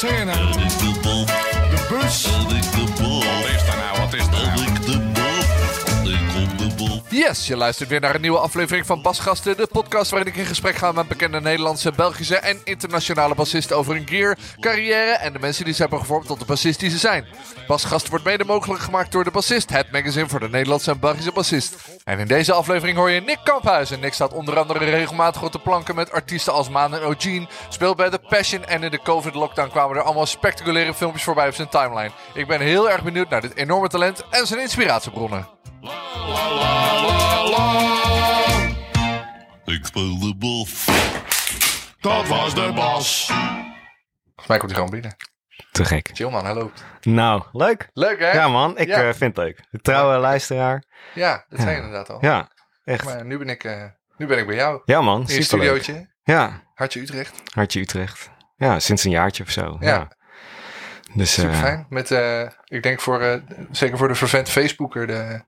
Santa. the bus. Yes, je luistert weer naar een nieuwe aflevering van Basgasten. De podcast waarin ik in gesprek ga met bekende Nederlandse, Belgische en internationale bassisten over hun gear, carrière en de mensen die ze hebben gevormd tot de bassist die ze zijn. Basgasten wordt mede mogelijk gemaakt door de Bassist, het magazine voor de Nederlandse en Belgische bassist. En in deze aflevering hoor je Nick Kamphuizen. Nick staat onder andere regelmatig op de planken met artiesten als Maan en O'Gene, speelt bij The Passion en in de COVID-lockdown kwamen er allemaal spectaculaire filmpjes voorbij op zijn timeline. Ik ben heel erg benieuwd naar dit enorme talent en zijn inspiratiebronnen. Ik speel de bal. Dat was de bas. Volgens mij komt hij gewoon binnen. Te gek. Chill man, hallo. Nou, leuk. Leuk hè? Ja man, ik Ja. eh, vind het leuk. De trouwe luisteraar. Ja, dat zei je Ja. inderdaad al. Ja, echt. Maar nu ben ik, eh, nu ben ik bij jou. Ja man, In je superleuk. studiootje, Ja, Hartje Utrecht. Hartje Utrecht. Ja, sinds een jaartje of zo. Ja. Ja. Dus Super eh, fijn. Met, eh, ik denk voor, eh, zeker voor de vervent Facebooker, de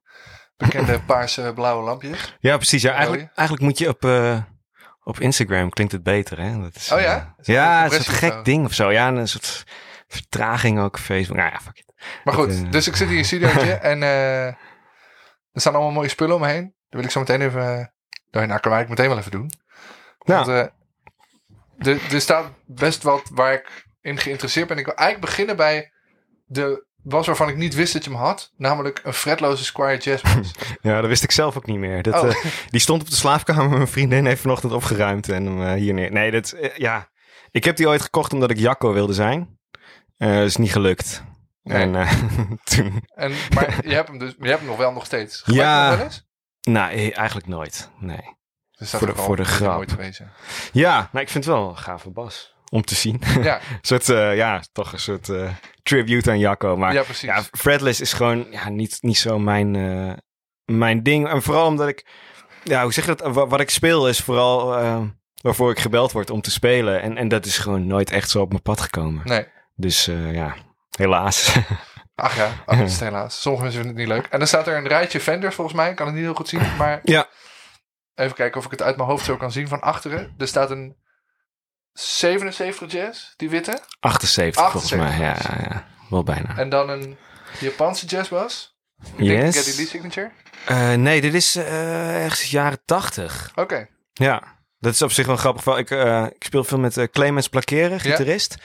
bekende paarse blauwe lampjes. ja, precies. Ja, eigenlijk, eigenlijk moet je op, eh, op Instagram klinkt het beter, hè? Dat is, Oh ja? eh, Is ja, een het is een gek zo? ding of zo. Ja, en een soort vertraging ook op Facebook. Nou ja, fuck it. Maar goed, Dat, eh, dus ik zit hier in je studiootje en er staan allemaal mooie spullen om me heen. Dat wil ik zo meteen even, uh, nou, kan ik meteen wel even doen. Ja. Want er, er staat best wat waar ik in geïnteresseerd ben. Ik wil eigenlijk beginnen bij de was waarvan ik niet wist dat je hem had. Namelijk een fretloze Squire Jazz Bass. Ja, dat wist ik zelf ook niet meer. Dat, Oh. eh, die stond op de slaapkamer. Mijn vriendin heeft vanochtend opgeruimd en hem eh, hier neer. Nee, dat, eh, ja. Ik heb die ooit gekocht omdat ik Jacco wilde zijn. Dat is niet gelukt. Nee. En toen... En, maar je hebt hem dus, je hebt hem nog wel nog steeds. Gebruik Ja. hem nog wel eens? Nou, eigenlijk nooit. Nee. Dus Voor de- voor de grap. mooi te wezen. Ja, maar ik vind het wel een gave bas. Om te zien. Ja, een soort, eh, ja, toch een soort eh, tribute aan Jacco. Maar ja, precies. Ja, fretless is gewoon ja, niet, niet zo mijn, eh, mijn ding. En vooral omdat ik, ja, hoe zeg je dat? Wa- Wat ik speel is vooral waarvoor ik gebeld word om te spelen. En, en dat is gewoon nooit echt zo op mijn pad gekomen. Nee. Dus ja, helaas. Ach ja, oh, dat is het helaas. Sommige mensen vinden het niet leuk. En dan staat er een rijtje Fenders volgens mij. Ik kan het niet heel goed zien. Maar ja, even kijken of ik het uit mijn hoofd zo kan zien van achteren. Er staat een 77 Jazz, die witte. 78 volgens mij. 78. Ja, ja, wel bijna. En dan een Japanse jazzbas. Yes. Getty Lee Signature. Eh, nee, dit is eh ergens jaren 80. Oké. Ja, dat is op zich wel grappig. Wel, Ik, eh, ik speel veel met Clemens Plakeren, gitarist.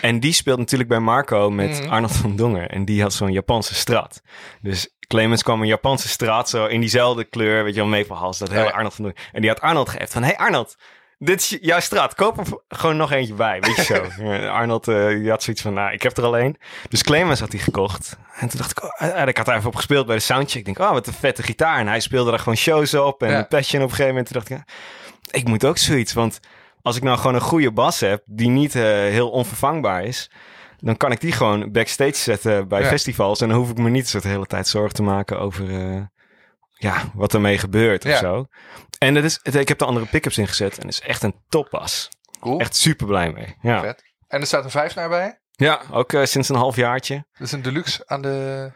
En die speelt natuurlijk bij Marco met Mhm. Arnold van Dongen. En die had zo'n Japanse strat. Dus Clemens kwam een Japanse strat zo in diezelfde kleur, weet je wel, Maplehals, dat hele Ja. Arnold van Dongen. En die had Arnold geëft van, hey Arnold, dit is jouw strat, koop er gewoon nog eentje bij, weet je zo. Arnold eh, die had zoiets van, nou, ik heb er al één. Dus Clemens had die gekocht. En toen dacht ik, oh, eh, ik had daar even op gespeeld bij de soundcheck. Ik denk, oh, wat een vette gitaar. En hij speelde daar gewoon shows op en Ja. een passion op een gegeven moment. Toen dacht ik, ja, ik moet ook zoiets, want als ik nou gewoon een goede bas heb, die niet eh, heel onvervangbaar is, dan kan ik die gewoon backstage zetten bij Ja. festivals. En dan hoef ik me niet zo de hele tijd zorgen te maken over ja, wat ermee gebeurt of Ja. zo. En dat is, ik heb de andere pick-ups ingezet en het is echt een topbas. Cool. Echt super blij mee. Ja, Vet. En er staat een vijfsnaar bij. ja ook eh, sinds een half jaartje. Dat is een deluxe aan de...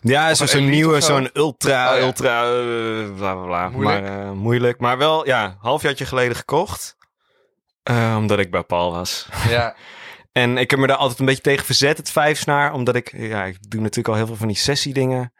Ja, zo- zo'n Elite nieuwe, zo? zo'n ultra, Oh ja. ultra, eh, bla bla bla. Moeilijk. Maar eh, moeilijk. Maar wel, ja, halfjaartje geleden gekocht. Omdat ik bij Paul was. Ja, En ik heb me daar altijd een beetje tegen verzet, het vijfsnaar. Omdat ik, ja, ik doe natuurlijk al heel veel van die sessiedingen.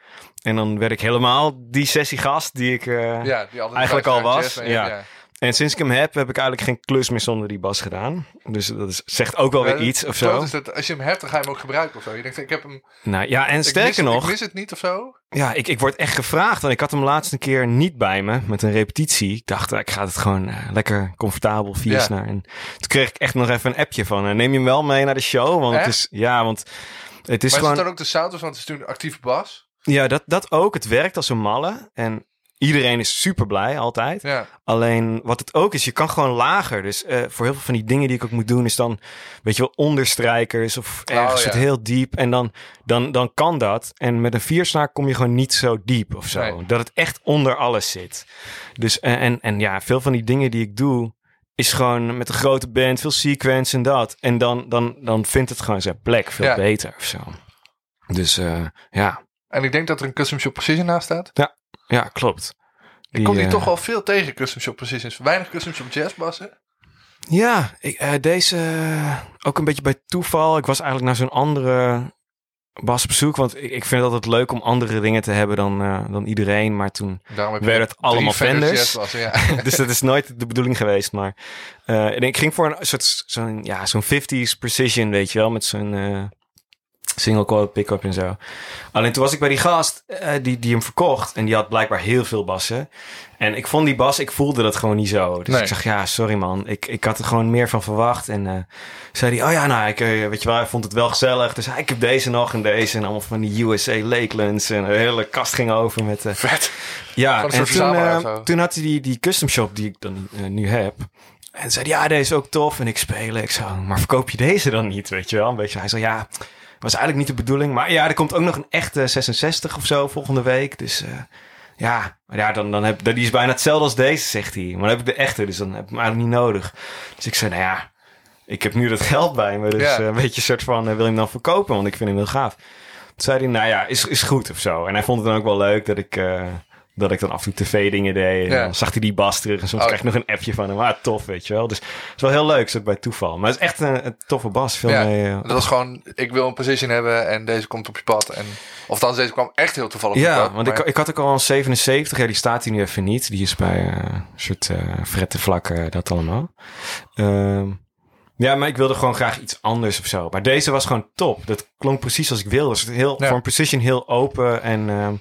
En dan werd ik helemaal die sessiegast die ik... eh, ja die Eigenlijk al was, jazz, ja. ja. En sinds ik hem heb, heb ik eigenlijk geen klus meer zonder die bas gedaan. Dus dat is, zegt ook wel weer Ja, iets of zo. is dat als je hem hebt, dan ga je hem ook gebruiken of zo. Je denkt, ik heb hem... Nou ja, en sterker mis, nog... Ik mis het niet of zo. Ja, ik, ik word echt gevraagd. Want ik had hem laatst een keer niet bij me met een repetitie. Ik dacht, eh, ik ga het gewoon eh, lekker comfortabel viersnaar. En toen kreeg ik echt nog even een appje van, eh, neem je hem wel mee naar de show? Want het is, ja, want het is maar is gewoon, het dan ook de sound, of- want het is natuurlijk een actieve bas. Ja, dat, dat ook. Het werkt als een malle. En iedereen is super blij altijd. Ja. Alleen wat het ook is, je kan gewoon lager. Dus eh, voor heel veel van die dingen die ik ook moet doen, is dan, weet je wel, onderstrijkers of ergens Oh, ja. het heel diep. En dan, dan, dan kan dat. En met een viersnaar kom je gewoon niet zo diep of zo. Nee. Dat het echt onder alles zit. Dus en, en, en ja, veel van die dingen die ik doe, is gewoon met een grote band, veel sequence en dat. En dan, dan, dan vindt het gewoon zijn plek veel Ja. beter of zo. Dus eh, ja, En ik denk dat er een Custom Shop Precision naast staat. ja, klopt. Ik kom hier eh, toch wel veel tegen Custom Shop Precisions. Weinig Custom Shop Jazzbassen. Ja, ik, eh, deze eh, ook een beetje bij toeval. Ik was eigenlijk naar zo'n andere bas op zoek. Want ik, ik vind het altijd leuk om andere dingen te hebben dan, dan iedereen. Maar toen werden het allemaal Fenders jazzbassen, ja. dus dat is nooit de bedoeling geweest. Maar en ik ging voor een soort zo'n ja, zo'n 50s precision, weet je wel, met zo'n single coil pick-up en zo. Alleen toen was ik bij die gast eh, die, die hem verkocht en die had blijkbaar heel veel bassen. En ik vond die bas, ik voelde dat gewoon niet zo. Dus Nee. ik zeg, ja, sorry man, ik, ik had er gewoon meer van verwacht. En eh, zei hij, oh ja, nou, ik, eh, weet je wel, hij vond het wel gezellig. Dus hij, ik heb deze nog en deze en allemaal van die USA Lakelands. En een hele kast ging over met... Vet. ja, en toen, toen had hij die, die custom shop die ik dan nu heb. En zei hij, ja, deze is ook tof. En ik spelen. Ik zo, maar verkoop je deze dan niet, weet je wel? Een beetje. Hij zei, ja, was eigenlijk niet de bedoeling. Maar ja, er komt ook nog een echte 66 of zo volgende week. Dus eh, ja, maar ja dan, dan heb, die is bijna hetzelfde als deze, zegt hij. Maar dan heb ik de echte, dus dan heb ik hem eigenlijk niet nodig. Dus ik zei, nou ja, ik heb nu dat geld bij me. Dus Ja. eh, een beetje een soort van, eh, wil je hem dan verkopen? Want ik vind hem heel gaaf. Toen zei hij, nou ja, is, is goed of zo. En hij vond het dan ook wel leuk dat ik, dat ik dan af en toe tv-dingen deed. En Ja. dan zag hij die bas terug en soms Oh. krijg ik nog een appje van hem. Ah, tof, weet je wel. Dus het is wel heel leuk, zo bij toeval. Maar het is echt een, een toffe bas. Veel Ja, mee, eh, Dat was gewoon, ik wil een position hebben en deze komt op je pad. En, of dan deze kwam echt heel toevallig op Ja, pad. want ik, maar- ik had ook al een 77. Ja, die staat hier nu even niet. Die is bij eh, een soort uh, frette vlakken, dat allemaal. Ehm, ja, maar ik wilde gewoon graag iets anders of zo. Maar deze was gewoon top. Dat klonk precies als ik wilde. Dus heel, Ja. Voor een precision heel open en ehm,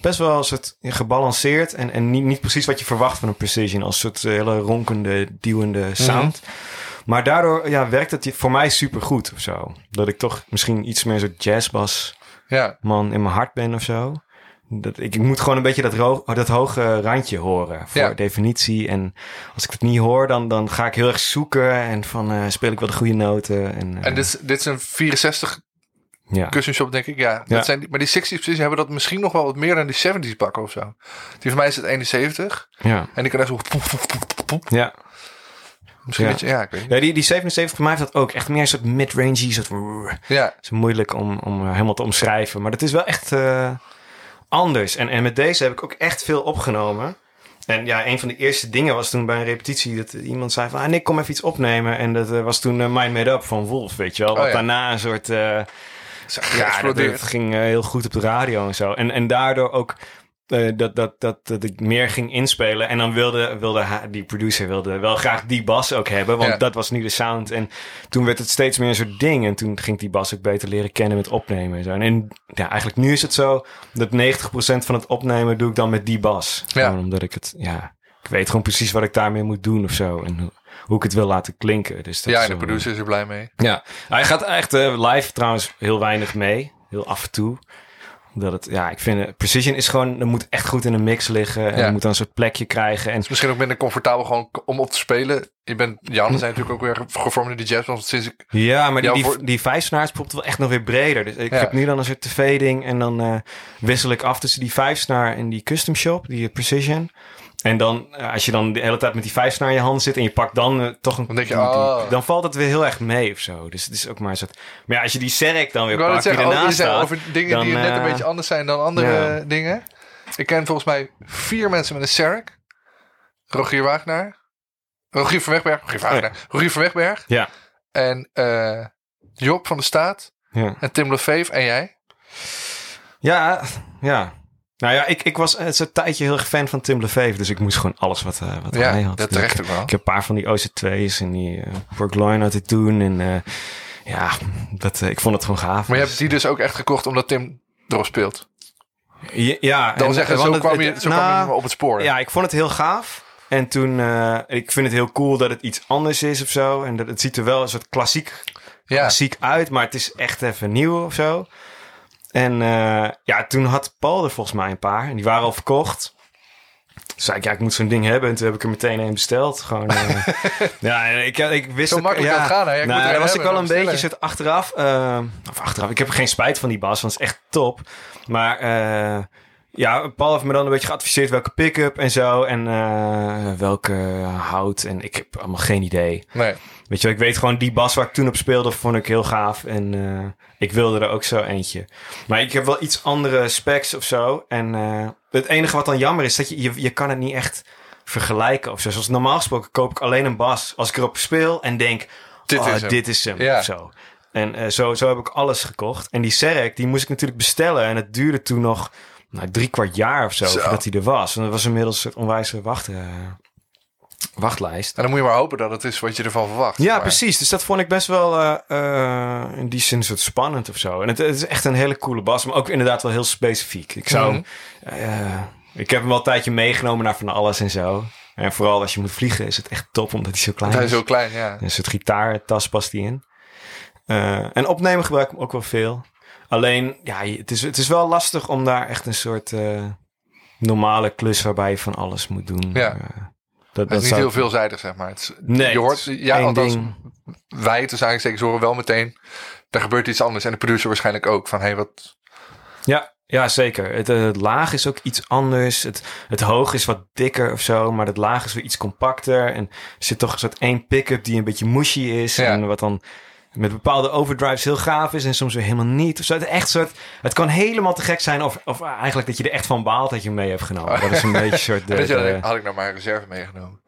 best wel een soort gebalanceerd. En, en niet, niet precies wat je verwacht van een precision. Als een soort hele ronkende, duwende sound. Maar daardoor ja, werkt het voor mij super goed of zo. Dat ik toch misschien iets meer zo'n jazzbas ja, man in mijn hart ben of zo. Dat, ik, ik moet gewoon een beetje dat, dat hoge randje horen voor Ja. definitie. En als ik het niet hoor, dan, dan ga ik heel erg zoeken. En van, eh, speel ik wel de goede noten. En, eh, en dit, is- dit is een 64 ja. custom shop, denk ik. Ja, dat. Zijn die, maar die 60's precies hebben dat misschien nog wel wat meer dan die 70's pakken of zo. Die van mij is het 71. Ja. En die kan echt zo... Ja. Misschien Ja. Ja, ik weet niet. ja, die, die 77 voor mij heeft dat ook. Echt meer een soort mid-rangy. Soort, Ja, Het is moeilijk om, om eh, helemaal te omschrijven. Maar dat is wel echt eh, anders. En, en met deze heb ik ook echt veel opgenomen. En ja, een van de eerste dingen was toen bij een repetitie dat iemand zei van... Ah, Nick, kom even iets opnemen. En dat eh, was toen Mind Made Up van Wolf, weet je wel. Wat Oh ja. daarna een soort... eh, ja, dat, ging eh, heel goed op de radio en zo. En, en daardoor ook eh, dat, dat, dat, dat ik meer ging inspelen. En dan wilde, wilde die producer wilde wel graag die bas ook hebben. Want Ja. dat was nu de sound. En toen werd het steeds meer een soort ding. En toen ging die bas ook beter leren kennen met opnemen en zo. En, en ja, eigenlijk nu is het zo dat 90% van het opnemen doe ik dan met die bas. Ja. Gewoon omdat ik het, ja... Ik weet gewoon precies wat ik daarmee moet doen of zo. En hoe, ik het wil laten klinken. Dus dat Ja, is en de wel- producer is er blij mee. ja, hij gaat echt eh, live trouwens heel weinig mee. Heel af en toe. Dat het, ja, ik vind eh, Precision is gewoon, er moet echt goed in een mix liggen. En Ja. je moet dan een soort plekje krijgen. En Misschien ook minder comfortabel gewoon om op te spelen. Je bent, Jan zijn natuurlijk ook weer gevormd in die jazz. Want sinds ik... ja, maar die, die, voor- die vijf snaars popt wel echt nog weer breder. Dus ik Ja. heb nu dan een soort tv-ding. En dan eh, wissel ik af tussen die vijf snaar en die custom shop, die eh, Precision. En dan, eh, als je dan de hele tijd met die vijf snaar in je hand zit en je pakt dan eh, toch een... Dan denk je, die- die- oh. Dan valt het weer heel erg mee of zo. Dus het is ook maar een soort... Maar ja, als je die Serk dan weer pakt, die zeggen, oh, ernaast zei staat... over dingen dan, die net een eh, beetje anders zijn dan andere ja. dingen. Ik ken volgens mij vier mensen met een Sarek. Rogier Wagner. Rogier van Wegberg. Rogier Wagner. Rogier van Wegberg. Ja. En Job van de Staat. Ja. En Tim Lefeef. En jij. Ja, ja. Nou ja, ik, ik was het een tijdje heel erg fan van Tim LeVeef. Dus ik moest gewoon alles wat, eh, wat Ja, hij had. dat Dus terecht ook wel. ik heb een paar van die OC2's en die uh, Workloin had ik toen. En eh, ja, dat, eh, ik vond het gewoon gaaf. Maar je hebt die dus ook echt gekocht omdat Tim erop speelt. Ja, wil en- zeggen, zo het- kwam je, het- zo nou, kwam je op het spoor. Ja, ik vond het heel gaaf. En toen, eh, ik vind het heel cool dat het iets anders is of zo. En dat het ziet er wel een soort klassiek ja. klassiek uit, maar het is echt even nieuw of zo. En eh, ja, toen had Paul er volgens mij een paar. En die waren al verkocht. Toen zei ik, ja, ik moet zo'n ding hebben. En toen heb ik er meteen een besteld. Gewoon, eh, ja, ik, ik wist Zo makkelijk ja, het gaan, hè? Ik moet nou, er een daar was ik hebben en een beetje soort achteraf. eh, of achteraf. Ik heb geen spijt van die bas, want het is echt top. Maar ja, Paul heeft me dan een beetje geadviseerd welke pick-up en zo. En eh, welke hout. En ik heb allemaal geen idee. Nee. Weet je, ik weet gewoon die bas waar ik toen op speelde, vond ik heel gaaf. En eh, ik wilde er ook zo eentje. Maar ik heb wel iets andere specs of zo. En eh, het enige wat dan jammer is, dat je, je, je kan het niet echt vergelijken of zo. Zoals normaal gesproken koop ik alleen een bas als ik erop speel en denk, Dit oh, is hem. dit is hem Ja. of zo. En zo, zo heb ik alles gekocht. En die Serek, die moest ik natuurlijk bestellen. En het duurde toen nog nou, drie kwart jaar of zo, Zo. voordat hij er was. En dat was inmiddels een onwijze wacht, eh, wachtlijst. En dan moet je maar hopen dat het is wat je ervan verwacht. Ja, Maar- precies. Dus dat vond ik best wel eh, eh, in die zin soort spannend of zo. En het, het is echt een hele coole bas, maar ook inderdaad wel heel specifiek. Ik zou, Mhm. ik heb hem wel een tijdje meegenomen naar van alles en zo. En vooral als je moet vliegen is het echt top, omdat hij zo klein Hij is. is zo klein, ja. Een soort gitaartas past die in. En opnemen gebruik ik hem ook wel veel. Alleen, ja, het is, het is wel lastig om daar echt een soort eh, normale klus waarbij je van alles moet doen. Ja. Eh, dat, Het dat is niet zou- heel veelzijdig, zeg maar. Het is, Nee, je hoort, ja, althans, ding. wij te zijn zeker horen wel meteen, er gebeurt iets anders. En de producer waarschijnlijk ook. Van, hé, hey, wat... Ja, ja zeker. Het, eh, het laag is ook iets anders. Het, het hoog is wat dikker of zo, maar het laag is weer iets compacter. En er zit toch een soort één pick-up die een beetje mushy is. Ja. En wat dan met bepaalde overdrives heel gaaf is en soms weer helemaal niet. Of zo. Het, echt soort, het kan helemaal te gek zijn of, of eigenlijk dat je er echt van baalt dat je hem mee hebt genomen. Dat is een beetje soort... de- dat je had ik nou maar een reserve meegenomen.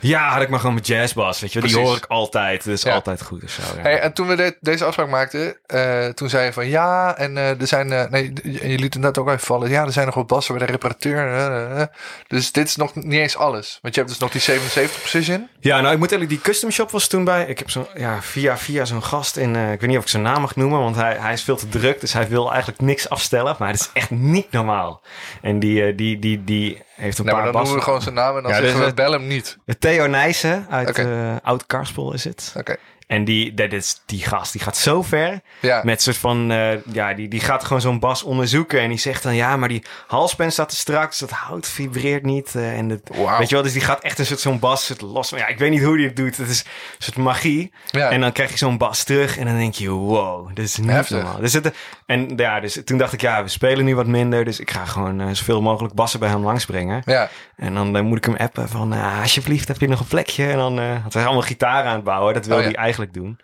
Ja, had ik maar gewoon mijn jazzbas, weet je. Die hoor ik altijd. Dat is Ja. altijd goed of zo. Ja. Hey, en toen we de- deze afspraak maakten, eh, toen zei je van ja, en eh, er zijn, eh, nee, je liet het net ook even vallen. Ja, er zijn nog wat bassen bij de reparateur. Dus dit is nog niet eens alles. Want je hebt dus nog die 77 Precision. Ja, nou, ik moet eigenlijk die custom shop was toen bij. Ik heb zo'n, ja, via, via zo'n gast in, ik weet niet of ik zijn naam mag noemen, want hij, hij is veel te druk, dus hij wil eigenlijk niks afstellen. Maar het is echt niet normaal. En die, die, die, die heeft een maar paar dan noemen we gewoon zijn naam en dan Ja, zeggen dus we bel hem niet. Theo Nijssen uit eh, Oud Karspel is het. Oké. En die, dat is, die gast die gaat zo ver. Ja. Met soort van, eh, ja, die, die gaat gewoon zo'n bas onderzoeken. En die zegt dan, ja, maar die halspen staat te strak. Dus dat hout vibreert niet. eh, en het. Weet je wel, dus die gaat echt een soort zo'n bas soort los. Ja, ik weet niet hoe die het doet. Het is een soort magie. Ja. En dan krijg je zo'n bas terug. En dan denk je, wow, dit is niet Heftig. normaal. Dus het, en ja, dus toen dacht ik, ja, we spelen nu wat minder. Dus ik ga gewoon eh, zoveel mogelijk bassen bij hem langsbrengen. Ja. En dan moet ik hem appen van, alsjeblieft, heb je nog een plekje? En dan had hij allemaal gitaar aan het bouwen. Dat wilde Oh, ja. Eigenlijk doen.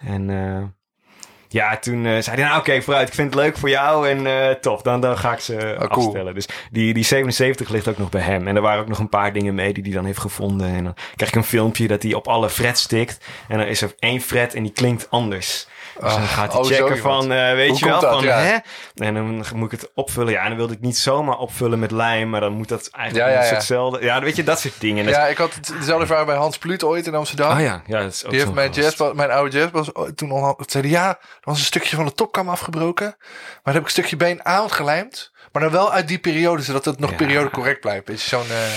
En eh, ja, toen eh, zei hij, nou oké, vooruit, ik vind het leuk voor jou. En eh tof, dan, dan ga ik ze Oh, cool. afstellen. Dus die, die 77 ligt ook nog bij hem. En er waren ook nog een paar dingen mee die hij dan heeft gevonden. En dan krijg ik een filmpje dat hij op alle frets stikt. En dan is er één fret en die klinkt anders. Dus dan gaat hij oh, checken van, eh, weet Hoe je wel, dat? van, Ja. hè? En dan moet ik het opvullen. Ja, en dan wilde ik niet zomaar opvullen met lijm, maar dan moet dat eigenlijk Ja, ja, hetzelfde. Ja, weet je, dat soort dingen. Dat- ja, ik had het- dezelfde vraag bij Hans Pluut ooit in Amsterdam. Ah ja, ja, dat is ook Die heeft mijn, jazz, mijn oude jazzbas toen al zei hij, ja, er was een stukje van de topkam afgebroken. Maar dan heb ik een stukje been aan gelijmd. Maar dan wel uit die periode, zodat het nog Ja. periode correct blijft. Je, zo'n... eh,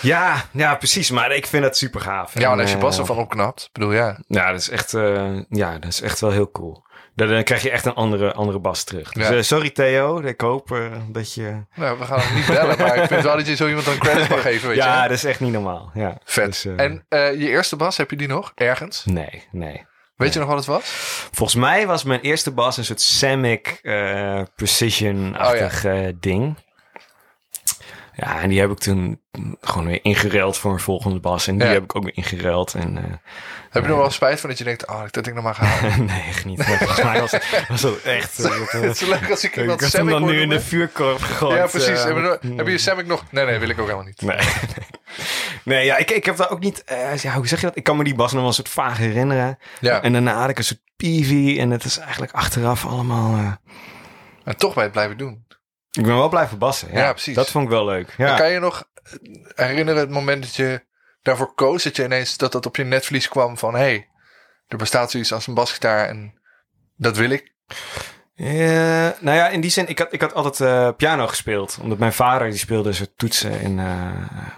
Ja, ja, precies. Maar ik vind dat super gaaf. ja, en als je eh, bas ervan opknapt. Bedoel, ja. Ja, dat is echt, eh, ja, dat is echt wel heel cool. Dan, dan krijg je echt een andere, andere bas terug. Dus, Ja. eh, sorry Theo, ik hoop eh, dat je... Nou, we gaan hem niet bellen. maar ik vind wel dat je zo iemand dan credits mag geven, weet ja, je. dat is echt niet normaal. Ja. Vet. Dus, eh, En eh, je eerste bas, heb je die nog? Ergens? Nee, nee. Weet je nog wat het was? Volgens mij was mijn eerste bas een soort Samick eh, Precision-achtig Oh, eh, ding. Ja, en die heb ik toen gewoon weer ingeruild voor een volgende bas. En die Ja. heb ik ook weer ingeruild. En, eh, Heb je nog wel spijt van dat je denkt, oh, dat ik nog maar gehaald. nee, echt niet. Maar volgens mij was was echt... eh, dat, eh, Het is zo leuk als ik ik iemand heb hem dan nu in de vuurkorf gegooid. Ja, precies. eh, Heb je, heb je Samick nog? Nee, nee, wil ik ook helemaal niet. Nee. nee, ja, ik, ik heb daar ook niet... eh, ja, hoe zeg je dat? Ik kan me die bas nog wel een soort vaag herinneren. Ja. En daarna had ik een soort PV. En het is eigenlijk achteraf allemaal... eh, En toch bij het blijven doen. Ik ben wel blijven bassen. Ja, Ja, precies. Dat vond ik wel leuk. Ja. En Kan je nog herinneren het moment dat je daarvoor koos? Dat je ineens dat dat op je netvlies kwam van... hey, er bestaat zoiets als een basgitaar en dat wil ik. Eh, nou ja, in die zin, ik had, ik had altijd eh, piano gespeeld. Omdat mijn vader, die speelde een soort toetsen in, eh,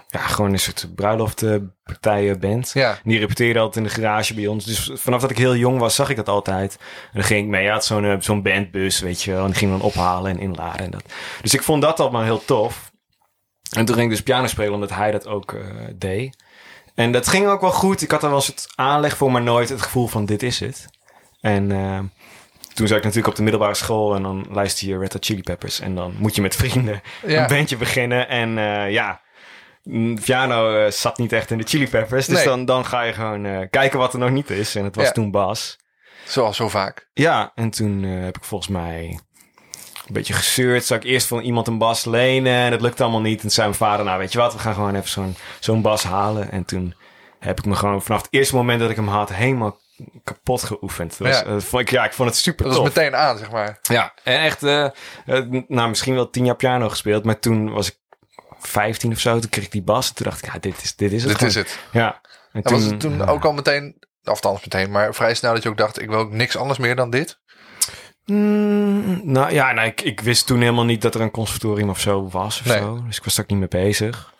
ja, gewoon een soort bruiloftpartijen band. Ja. En die repeteerde altijd in de garage bij ons. Dus vanaf dat ik heel jong was, zag ik dat altijd. En dan ging ik mee. Had zo'n zo'n bandbus, weet je wel. En die ging dan ophalen en inladen en dat. Dus ik vond dat allemaal heel tof. En toen ging ik dus piano spelen omdat hij dat ook deed. En dat ging ook wel goed. Ik had er wel eens het aanleg voor, maar nooit het gevoel van dit is het. En eh, toen zat ik natuurlijk op de middelbare school en dan luister je Red Hot Chili Peppers. En dan moet je met vrienden Ja. een bandje beginnen. En eh, ja, mm, piano eh, zat niet echt in de Chili Peppers. Dus Nee. dan, dan ga je gewoon eh, kijken wat er nog niet is. En het was Ja. toen bas. Zoals zo vaak. Ja, en toen heb ik volgens mij een beetje gezeurd. Zou ik eerst van iemand een bas lenen en dat lukte allemaal niet. En toen zei mijn vader, nou weet je wat, we gaan gewoon even zo'n zo'n bas halen. En toen heb ik me gewoon vanaf het eerste moment dat ik hem had helemaal kapot geoefend. Dat was, Ja. eh, vond ik, ja, ik vond het super Dat was meteen aan, zeg maar. Ja, en echt, eh, eh, nou misschien wel tien jaar piano gespeeld. Maar toen was ik 15 of zo. Toen kreeg ik die bas. En toen dacht ik, ja, dit is, dit is het Dit is het. Ja. En En was het toen ook al meteen, althans meteen, maar vrij snel dat je ook dacht, ik wil ook niks anders meer dan dit? Mm, nou ja, nou, ik, ik wist toen helemaal niet dat er een conservatorium of zo was of Nee. zo. Dus ik was daar ook niet mee bezig.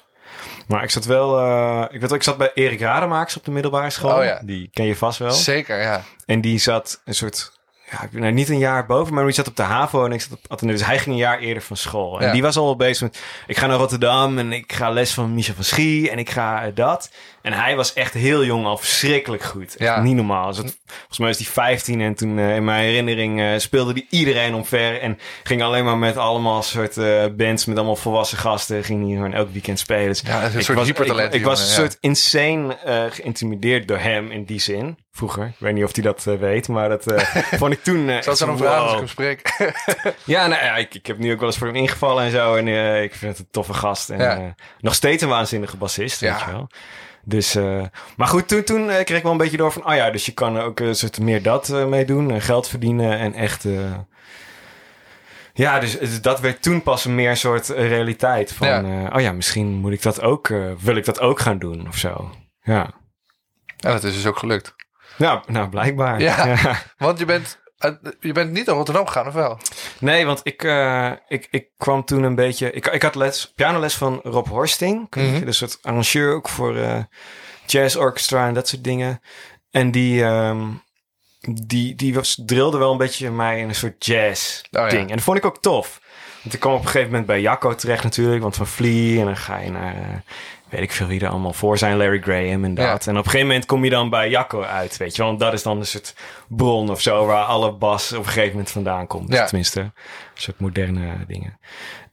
Maar ik zat wel, eh, ik weet wel, ik zat bij Erik Rademakers op de middelbare school. Oh ja. Die ken je vast wel. Zeker, ja. En die zat een soort, ja, ik weet nou, niet een jaar boven, maar die zat op de HAVO en ik zat op Atheneum. Dus hij ging een jaar eerder van school. En Ja. die was al wel bezig met, ik ga naar Rotterdam en ik ga les van Michel van Schie en ik ga eh, dat. En hij was echt heel jong al verschrikkelijk goed. Echt Ja. Niet normaal. Dus het- volgens mij is hij 15 en toen eh, in mijn herinnering eh, speelde hij iedereen omver. En ging alleen maar met allemaal soort eh, bands met allemaal volwassen gasten. Ging hij gewoon elk weekend spelen. Dus Ja, een ik soort was, hypertalent, Ik, was een ja. soort insane geïntimideerd door hem in die zin. Vroeger. Ik weet niet of hij dat weet, maar dat vond ik toen... eh Zal echt dan vraag als ik hem spreek? Ja, nou, ja ik, ik heb nu ook wel eens voor hem ingevallen en zo. En ik vind het een toffe gast. En nog steeds een waanzinnige bassist, weet je wel. Dus, eh, maar goed, toen, toen eh, kreeg ik wel een beetje door van... Oh ja, dus je kan ook een soort meer dat eh, mee doen. En geld verdienen en echt... eh, ja, dus, dus dat werd toen pas een meer soort eh, realiteit. Van, Ja. eh, oh ja, misschien moet ik dat ook... eh, wil ik dat ook gaan doen of zo. Ja. En dat is dus ook gelukt. Ja, nou, blijkbaar. Ja. Want je bent, je bent niet naar Rotterdam gegaan, of wel? Nee, want ik, eh, ik, ik kwam toen een beetje... Ik, ik had les, pianoles van Rob Horsting. Dus een soort arrangeur ook voor eh jazz orchestra en dat soort dingen. En die, ehm, die, die was, drilde wel een beetje mij in een soort jazz Oh, ja. ding. En dat vond ik ook tof. Want ik kwam op een gegeven moment bij Jacco terecht natuurlijk. Want van Flea en dan ga je naar... eh, weet ik veel wie er allemaal voor zijn. Larry Graham en dat. Ja. En op een gegeven moment kom je dan bij Jacco uit, weet je wel. Want dat is dan een soort bron of zo... waar alle bas op een gegeven moment vandaan komt. Ja. Tenminste, een soort moderne dingen.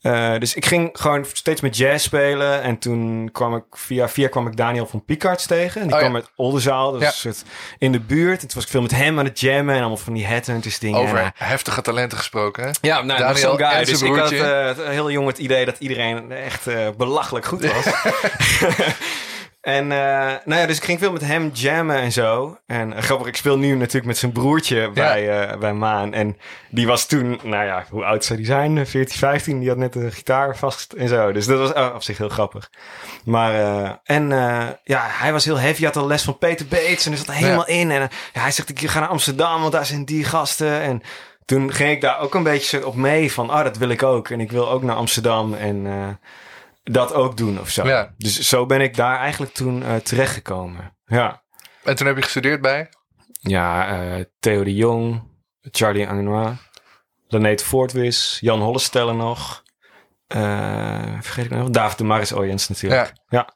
Eh, dus ik ging gewoon steeds met jazz spelen. En toen kwam ik via via kwam ik Daniel van Piekarts tegen. En die Oh, kwam ja. uit Oldenzaal. Dat Ja. soort in de buurt. En toen was ik veel met hem aan het jammen. En allemaal van die headhunters dingen. En, Over eh, heftige talenten gesproken, hè? ja, nou, Daniel guy. Dus ik had eh, het- heel jong het idee dat iedereen echt belachelijk goed was. en eh, nou ja, dus ik ging veel met hem jammen en zo. En eh, grappig, ik speel nu natuurlijk met zijn broertje bij, eh, bij Maan. En die was toen, nou ja, hoe oud zou die zijn? Eh, 14, 15. Die had net een gitaar vast en zo. Dus dat was eh, op zich heel grappig. Maar, en ja, hij was heel heavy. Hij had al les van Peter Bates en er zat helemaal in. En ja, hij zegt, ik ga naar Amsterdam, want daar zijn die gasten. En toen ging ik daar ook een beetje op mee van, oh, dat wil ik ook. En ik wil ook naar Amsterdam en dat ook doen of zo. Ja. Dus zo ben ik daar eigenlijk toen eh, terechtgekomen. Ja, En toen heb je gestudeerd bij? ja eh, Theo de Jong, Charlie Angenois, Laneet Voortwis, Jan Hollestellen nog. Eh, vergeet ik nog? David de Maris Oyens natuurlijk. Ja.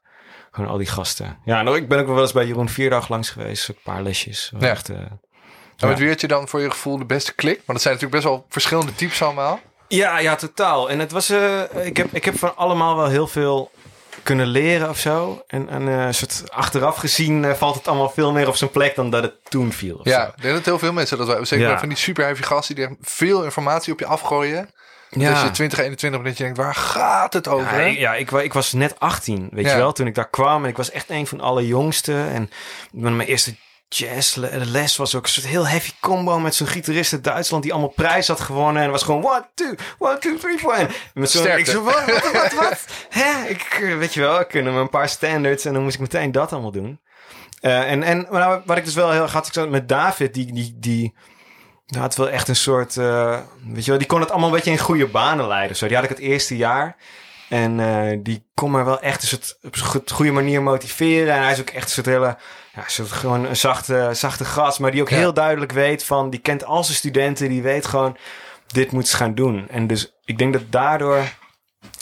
Gewoon al die gasten. Ja, nou, ik ben ook wel eens bij Jeroen Vierdag langs geweest. Een paar lesjes. Ja. Echt, eh, En met wie had je dan voor je gevoel de beste klik? Want het zijn natuurlijk best wel verschillende types allemaal. Ja, ja, totaal. En het was, eh, ik, heb, ik heb van allemaal wel heel veel kunnen leren of zo. En, en eh, soort achteraf gezien eh, valt het allemaal veel meer op zijn plek dan dat het toen viel. Of Ja, zo. ik denk dat heel veel mensen dat wij, zeker Ja. van die super heavy gasten die veel informatie op je afgooien. ja. Als je 20, 21 bent, dat je denkt, waar gaat het over? Ja, ik, ja ik, ik was net 18, weet Ja. je wel, toen ik daar kwam. En ik was echt een van de allerjongste. En mijn eerste jazzles was ook een soort heel heavy combo met zo'n gitarist uit Duitsland die allemaal prijs had gewonnen. En was gewoon one, two, one, two, three, four. En met zo'n, ik zo, wat, wat, wat, wat? Hè? Ik, eh, weet je wel, ik kunnen me een paar standards en dan moest ik meteen dat allemaal doen. Eh, en en maar nou, wat ik dus wel heel erg had, ik zat met David, die, die, die nou, had wel echt een soort, eh, weet je wel, die kon het allemaal een beetje in goede banen leiden. Zo. Die had ik het eerste jaar. En eh, die kon me wel echt een soort, op een goed- goede manier motiveren. En hij is ook echt een soort hele, ja, soort gewoon een zachte, zachte gast. Maar die ook Ja. heel duidelijk weet van, die kent al zijn studenten. Die weet gewoon, dit moet ze gaan doen. En dus ik denk dat daardoor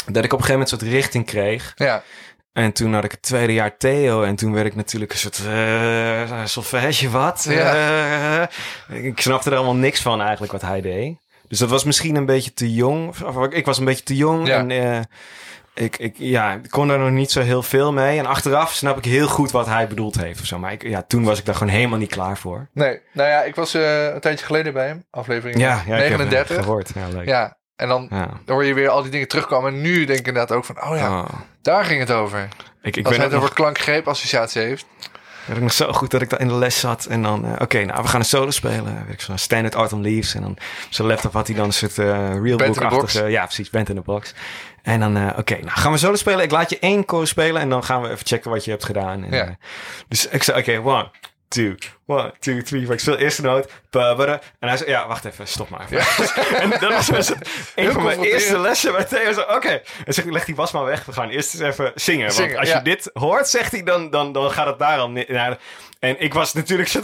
dat ik op een gegeven moment een soort richting kreeg. Ja, En toen had ik het tweede jaar Theo. En toen werd ik natuurlijk een soort eh solfège, wat? Eh, ik snapte er allemaal niks van eigenlijk wat hij deed. Dus dat was misschien een beetje te jong. Of, ik was een beetje te jong. Ja. En eh, ik, ik, ja, ik kon daar nog niet zo heel veel mee. En achteraf snap ik heel goed wat hij bedoeld heeft. Of zo. Maar ik, ja, toen was ik daar gewoon helemaal niet klaar voor. nee. Nou ja, ik was eh, een tijdje geleden bij hem. Aflevering Ja, ja ik heb, eh, 39. gehoord. Ja, leuk. Ja, en dan Ja. dan hoor je weer al die dingen terugkomen. En nu denk ik inderdaad ook van, oh ja, Oh. daar ging het over. Ik, ik Als ben het over klankgreep-associatie heeft. Weet ik nog zo goed dat ik daar in de les zat. En dan, eh, oké, nou, we gaan een solo spelen. Weet ik zo, Standard Autumn Leaves. En dan zijn laptop had hij dan een soort Band in the realbook-achtige... Ja, precies, band in the box. En dan, eh, oké, nou gaan we solo spelen. Ik laat je één chorus spelen en dan gaan we even checken wat je hebt gedaan. En, Ja. eh, dus ik zei, oké, one, two, one, two, three. Maar ik speel eerst de noot. En hij zei, ja, wacht even, stop maar even. en dat was dus een van mijn eerste lessen bij Theo. Oké, en zegt hij, leg die was maar weg. We gaan eerst eens even zingen. Zingen, want als ja. je dit hoort, zegt hij, dan, dan, dan gaat het daar al ni- naar. En ik was natuurlijk zo,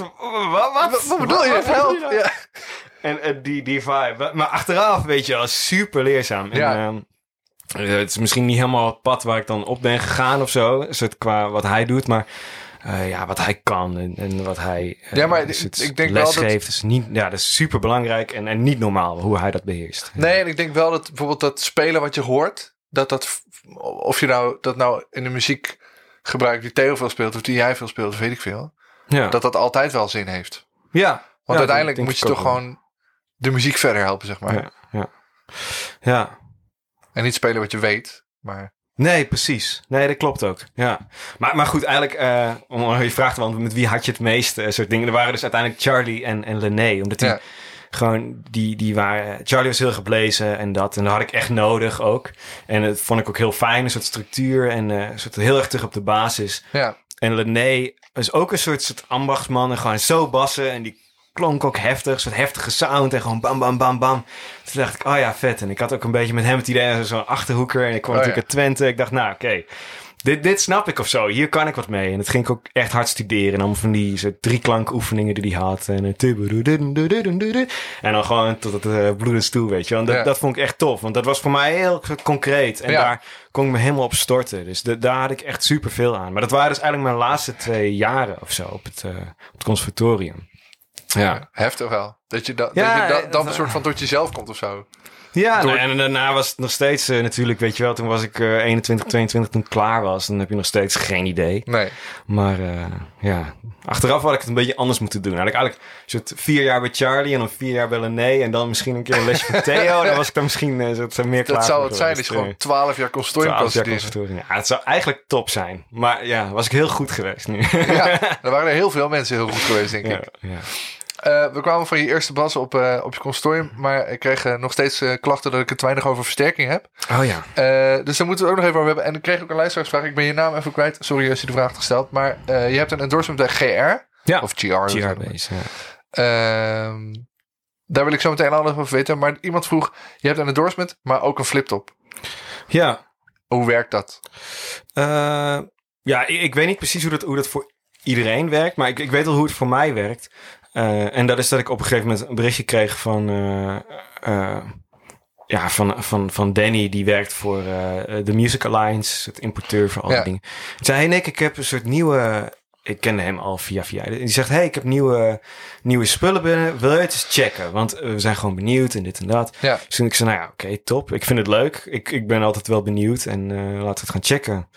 wat, wat, Wat bedoel je? Wat nou? Ja. En eh, die, die vibe. Maar achteraf, weet je wel, super leerzaam. En, Ja. ehm, eh, het is misschien niet helemaal het pad waar ik dan op ben gegaan of zo. Soort qua wat hij doet, maar eh, ja, wat hij kan en, en wat hij eh, Ja, maar dus het ik denk wel dat- is niet, ja, dat is super belangrijk en, en niet normaal hoe hij dat beheerst. Nee, en ik denk wel dat bijvoorbeeld dat spelen wat je hoort, dat dat, of je nou dat nou in de muziek gebruikt die Theo veel speelt of die jij veel speelt, of weet ik veel, Ja, dat dat altijd wel zin heeft. ja. Want Ja, uiteindelijk moet je toch wel. gewoon de muziek verder helpen, zeg maar. Ja, ja. ja. En niet spelen wat je weet, maar Nee, precies. Nee, dat klopt ook. Ja. Maar, maar goed, eigenlijk, eh, om je vraag te beantwoorden, met wie had je het meeste eh, soort dingen? Er waren dus uiteindelijk Charlie en, en Lené. Omdat die Ja. gewoon, die, die waren... Charlie was heel geblezen en dat. En dat had ik echt nodig ook. En dat vond ik ook heel fijn, een soort structuur en eh, een soort heel erg terug op de basis. ja. En Lené is ook een soort, soort ambachtsman en gewoon zo bassen. En die klonk ook heftig, soort heftige sound en gewoon bam, bam, bam, bam. Toen dacht ik, oh ja, vet. En ik had ook een beetje met hem het idee, zo'n achterhoeker. En ik kwam Oh natuurlijk uit Twente. Ik dacht, nou oké, dit, dit snap ik of zo. Hier kan ik wat mee. En dat ging ik ook echt hard studeren. En allemaal van die soort drie klankoefeningen die hij had. En, eh, en dan gewoon tot het uh, bloedens toe, weet je. En dat, Ja. dat vond ik echt tof. Want dat was voor mij heel concreet. En Ja. daar kon ik me helemaal op storten. Dus de- daar had ik echt super veel aan. Maar dat waren dus eigenlijk mijn laatste twee jaren of zo op het, eh, op het conservatorium. Ja. heftig wel. Dat je, da- Ja, dat je da- eh, dan een soort van tot jezelf komt of zo. Ja, Door- nou, en daarna was het nog steeds eh, natuurlijk, weet je wel, toen was ik eh 21, 22, toen ik klaar was. Dan heb je nog steeds geen idee. Nee. Maar eh, ja, achteraf had ik het een beetje anders moeten doen. Had ik eigenlijk een soort vier jaar bij Charlie en dan vier jaar bij Lené en dan misschien een keer een lesje van Theo. Dan was ik dan misschien zo- meer klaar Dat zou het zijn je gewoon Eh, 12 jaar consortium kan 12 jaar studeren. conservatorium. Ja, het zou eigenlijk top zijn. Maar ja, was ik heel goed geweest nu. Ja, er waren er heel veel mensen heel goed geweest, denk ja, ik. ja. Eh, we kwamen van je eerste bas op, eh, op je consortium, maar ik kreeg eh, nog steeds klachten dat ik het te weinig over versterking heb. Oh ja. Dus daar moeten we het ook nog even over hebben. En ik kreeg ook een luisteraarsvraag. Ik ben je naam even kwijt. Sorry als je de vraag hebt gesteld. Maar je hebt een endorsement bij GR. Ja. Of GR. GR-base, ja. Ehm, daar wil ik zo meteen alles over weten. Maar iemand vroeg, je hebt een endorsement, maar ook een fliptop. Ja, Hoe werkt dat? Ja, ik, ik weet niet precies hoe dat, hoe dat voor iedereen werkt, maar ik, ik weet wel hoe het voor mij werkt. Eh, en dat is dat ik op een gegeven moment een berichtje kreeg van, eh, eh, ja, van, van, van Danny, die werkt voor de Music Alliance, het importeur voor al die Ja. dingen. Hij zei, hey Nick, ik heb een soort nieuwe... Ik kende hem al via via. Die zegt, hey, ik heb nieuwe, nieuwe spullen binnen. Wil je het eens checken? Want we zijn gewoon benieuwd en dit en dat. Ja. Dus toen ik zei, nou ja, oké, top. Ik vind het leuk. Ik, ik ben altijd wel benieuwd en laten we het gaan checken.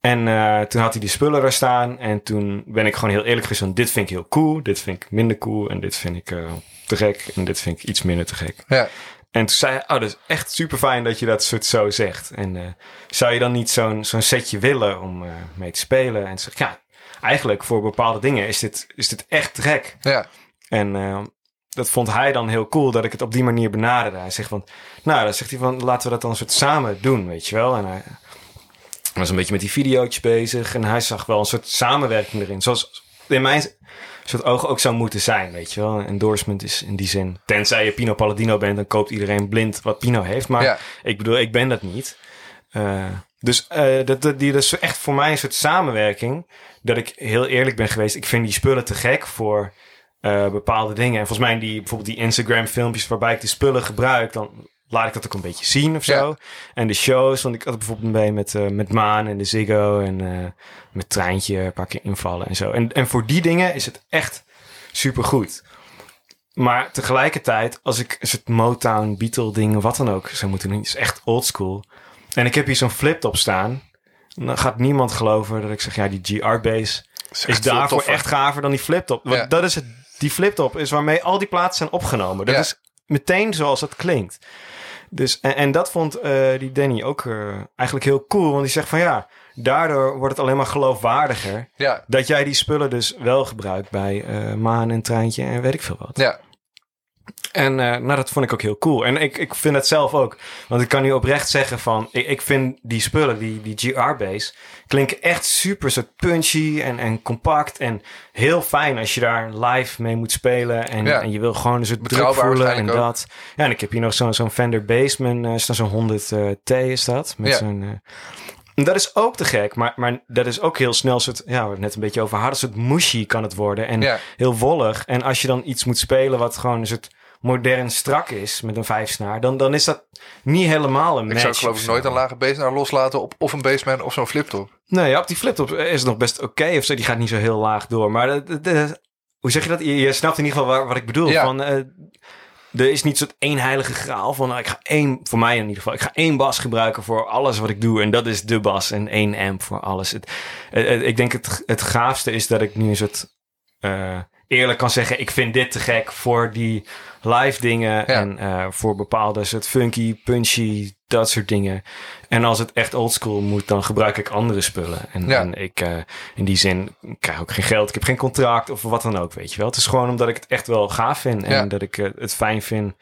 En eh, toen had hij die spullen daar staan. En toen ben ik gewoon heel eerlijk geweest van, dit vind ik heel cool. Dit vind ik minder cool. En dit vind ik eh, te gek. En dit vind ik iets minder te gek. Ja. En toen zei hij, oh, dat is echt super fijn dat je dat soort zo zegt. En eh, zou je dan niet zo'n zo'n setje willen om mee te spelen? En zeg ja, eigenlijk voor bepaalde dingen is dit, is dit echt te gek. Ja. En dat vond hij dan heel cool dat ik het op die manier benaderde. Hij zegt van, nou, dan zegt hij van, laten we dat dan een soort samen doen, weet je wel. En hij was een beetje met die videootjes bezig en hij zag wel een soort samenwerking erin. Zoals in mijn soort ogen ook zou moeten zijn, weet je wel. Een endorsement is in die zin, tenzij je Pino Palladino bent, dan koopt iedereen blind wat Pino heeft. Maar Ja. ik bedoel, ik ben dat niet. Eh, dus eh, dat, dat, die, dat is echt voor mij een soort samenwerking. Dat ik heel eerlijk ben geweest. Ik vind die spullen te gek voor eh, bepaalde dingen. En volgens mij die, bijvoorbeeld die Instagram filmpjes waarbij ik die spullen gebruik. Dan laat ik dat ook een beetje zien of zo. Ja. En de shows, want ik had bijvoorbeeld mee met, eh, met Maan en de Ziggo en eh, met Treintje een paar keer invallen en zo. En, en voor die dingen is het echt supergoed. Maar tegelijkertijd, als ik het Motown, Beatle ding, wat dan ook zou moeten doen, is echt oldschool. En ik heb hier zo'n flip-top staan. Dan gaat niemand geloven dat ik zeg, ja, die GR-bass is, daarvoor toffer. echt gaver dan die flip-top. Want Ja. dat is het, die flip-top is waarmee al die platen zijn opgenomen. Dat Ja. is meteen zoals het klinkt. Dus, en, en dat vond eh, die Danny ook eh, eigenlijk heel cool. Want die zegt van ja, daardoor wordt het alleen maar geloofwaardiger. Ja, Dat jij die spullen dus wel gebruikt bij eh, Maan en Treintje en weet ik veel wat. ja. En eh, nou, dat vond ik ook heel cool. En ik, ik vind het zelf ook. Want ik kan nu oprecht zeggen van... Ik, ik vind die spullen, die, die GR-bass... klinken echt super soort punchy en, en compact. En heel fijn als je daar live mee moet spelen. En, Ja. en je wil gewoon een soort druk voelen en ook. dat. Ja, en ik heb hier nog zo'n zo'n Fender Bassman. eh, is dat zo'n 100 eh, T is dat? Met Ja. zo'n... dat is ook te gek, maar, maar dat is ook heel snel soort, ja, we hebben het net een beetje over hadden, soort mushy kan het worden. En Ja. heel wollig. En als je dan iets moet spelen wat gewoon een soort modern strak is met een vijfsnaar, dan, dan is dat niet helemaal een Ik match. zou geloof of ik nooit een lage bassnaar loslaten op of een bassman of zo'n fliptop. Nee, ja, op die fliptop is het nog best oké of zo. Die gaat niet zo heel laag door. Maar hoe zeg je dat? Je, je snapt in ieder geval waar- wat ik bedoel. Ja. Van, eh, er is niet zo'n één heilige graal van... nou, ik ga één, voor mij in ieder geval... ik ga één bas gebruiken voor alles wat ik doe. En dat is de bas en één amp voor alles. Het, ik denk het, het gaafste is dat ik nu een soort... eh, eerlijk kan zeggen... ik vind dit te gek voor die live dingen... en eh, voor bepaalde soort funky, punchy, dat soort dingen. En als het echt oldschool moet... dan gebruik ik andere spullen. En, Ja. en ik... eh, in die zin ik krijg ook geen geld. Ik heb geen contract of wat dan ook, weet je wel. Het is gewoon omdat ik het echt wel gaaf vind. En Ja. dat ik eh, het fijn vind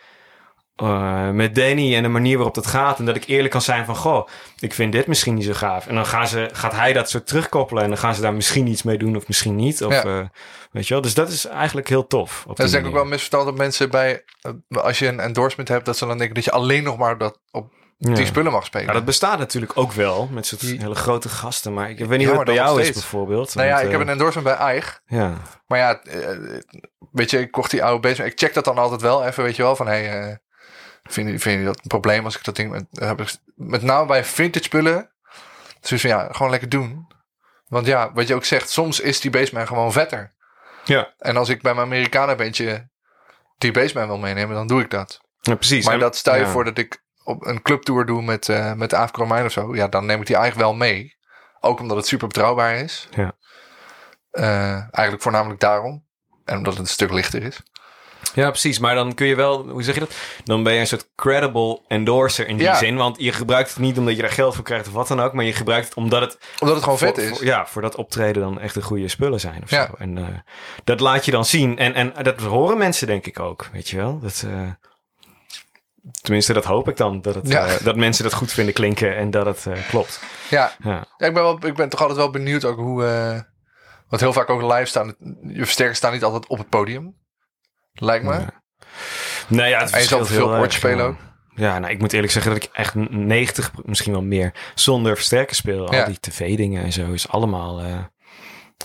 eh, met Danny en de manier waarop dat gaat. En dat ik eerlijk kan zijn van, goh, ik vind dit misschien niet zo gaaf. En dan gaan ze, gaat hij dat zo terugkoppelen. En dan gaan ze daar misschien iets mee doen of misschien niet. Of, Ja. eh, weet je wel. Dus dat is eigenlijk heel tof. Op Dat is denk ik ook wel misverstand dat mensen bij, eh, als je een endorsement hebt, dat ze dan denken dat je alleen nog maar dat op Ja. die spullen mag spelen. Ja, dat bestaat natuurlijk ook wel met soort Die- hele grote gasten. Maar ik weet niet Ja, hoe het bij jou is bijvoorbeeld. nou ja, ik heb een endorsement bij Eich. Ja, Maar ja, weet je, ik kocht die oude bassman. Ik check dat dan altijd wel even, weet je wel, van hey, vind, je, vind je dat een probleem als ik dat ding... Met, heb ik, met name bij vintage spullen. Dus van ja, gewoon lekker doen. Want ja, wat je ook zegt, soms is die bassman gewoon vetter. ja. En als ik bij mijn Americana bandje die bassman wil meenemen, dan doe ik dat. ja precies. Maar En- dat stel je ja. voor dat ik op een clubtour doe met, eh met Romein of zo. Ja, dan neem ik die eigenlijk wel mee. Ook omdat het super betrouwbaar is. Ja. Eh, eigenlijk voornamelijk daarom. En omdat het een stuk lichter is. Ja, precies. Maar dan kun je wel, hoe zeg je dat? Dan ben je een soort credible endorser in die Ja. zin. Want je gebruikt het niet omdat je daar geld voor krijgt of wat dan ook. Maar je gebruikt het omdat het Omdat het gewoon vet voor- is. voor- ja, voor dat optreden dan echt de goede spullen zijn of Ja. zo. En eh, dat laat je dan zien. En, en dat horen mensen denk ik ook, weet je wel. Dat, eh, tenminste, dat hoop ik dan. Dat, het, Ja. eh, dat mensen dat goed vinden klinken en dat het klopt. Ja, Ja. Ja, ik, ben wel, ik ben toch altijd wel benieuwd ook hoe... want heel vaak ook live staan... Je versterkers staan niet altijd op het podium. Lijkt me. Ja. Nee, ja, het je zal veel erg, spelen ja. ook. Ja, nou, ik moet eerlijk zeggen dat ik echt 90, misschien wel meer, zonder versterker speel. Ja. Al die tv-dingen en zo is allemaal eh,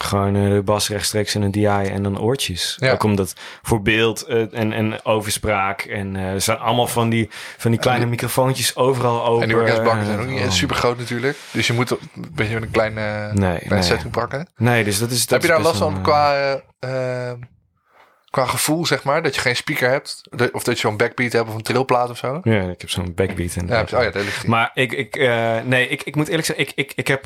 gewoon eh, de bas rechtstreeks en een DI en dan oortjes. Ja. Ook omdat voor beeld eh, en, en overspraak en eh, er zijn allemaal van die, van die kleine die- microfoontjes overal open. En die orkestbakken zijn ook eh, niet oh. super groot natuurlijk. Dus je moet een beetje met een kleine, Nee, kleine nee. setting pakken. Nee, dus dat is... Dat Heb je daar last van qua, eh, eh, qua gevoel, zeg maar? Dat je geen speaker hebt? Of dat je zo'n backbeat hebt of een trillplaat of zo? Ja, ik heb zo'n backbeat. En Ja, heb je- oh ja, ligt die. Maar ik, ik, eh, nee, ik, ik moet eerlijk zeggen, ik, ik, ik heb...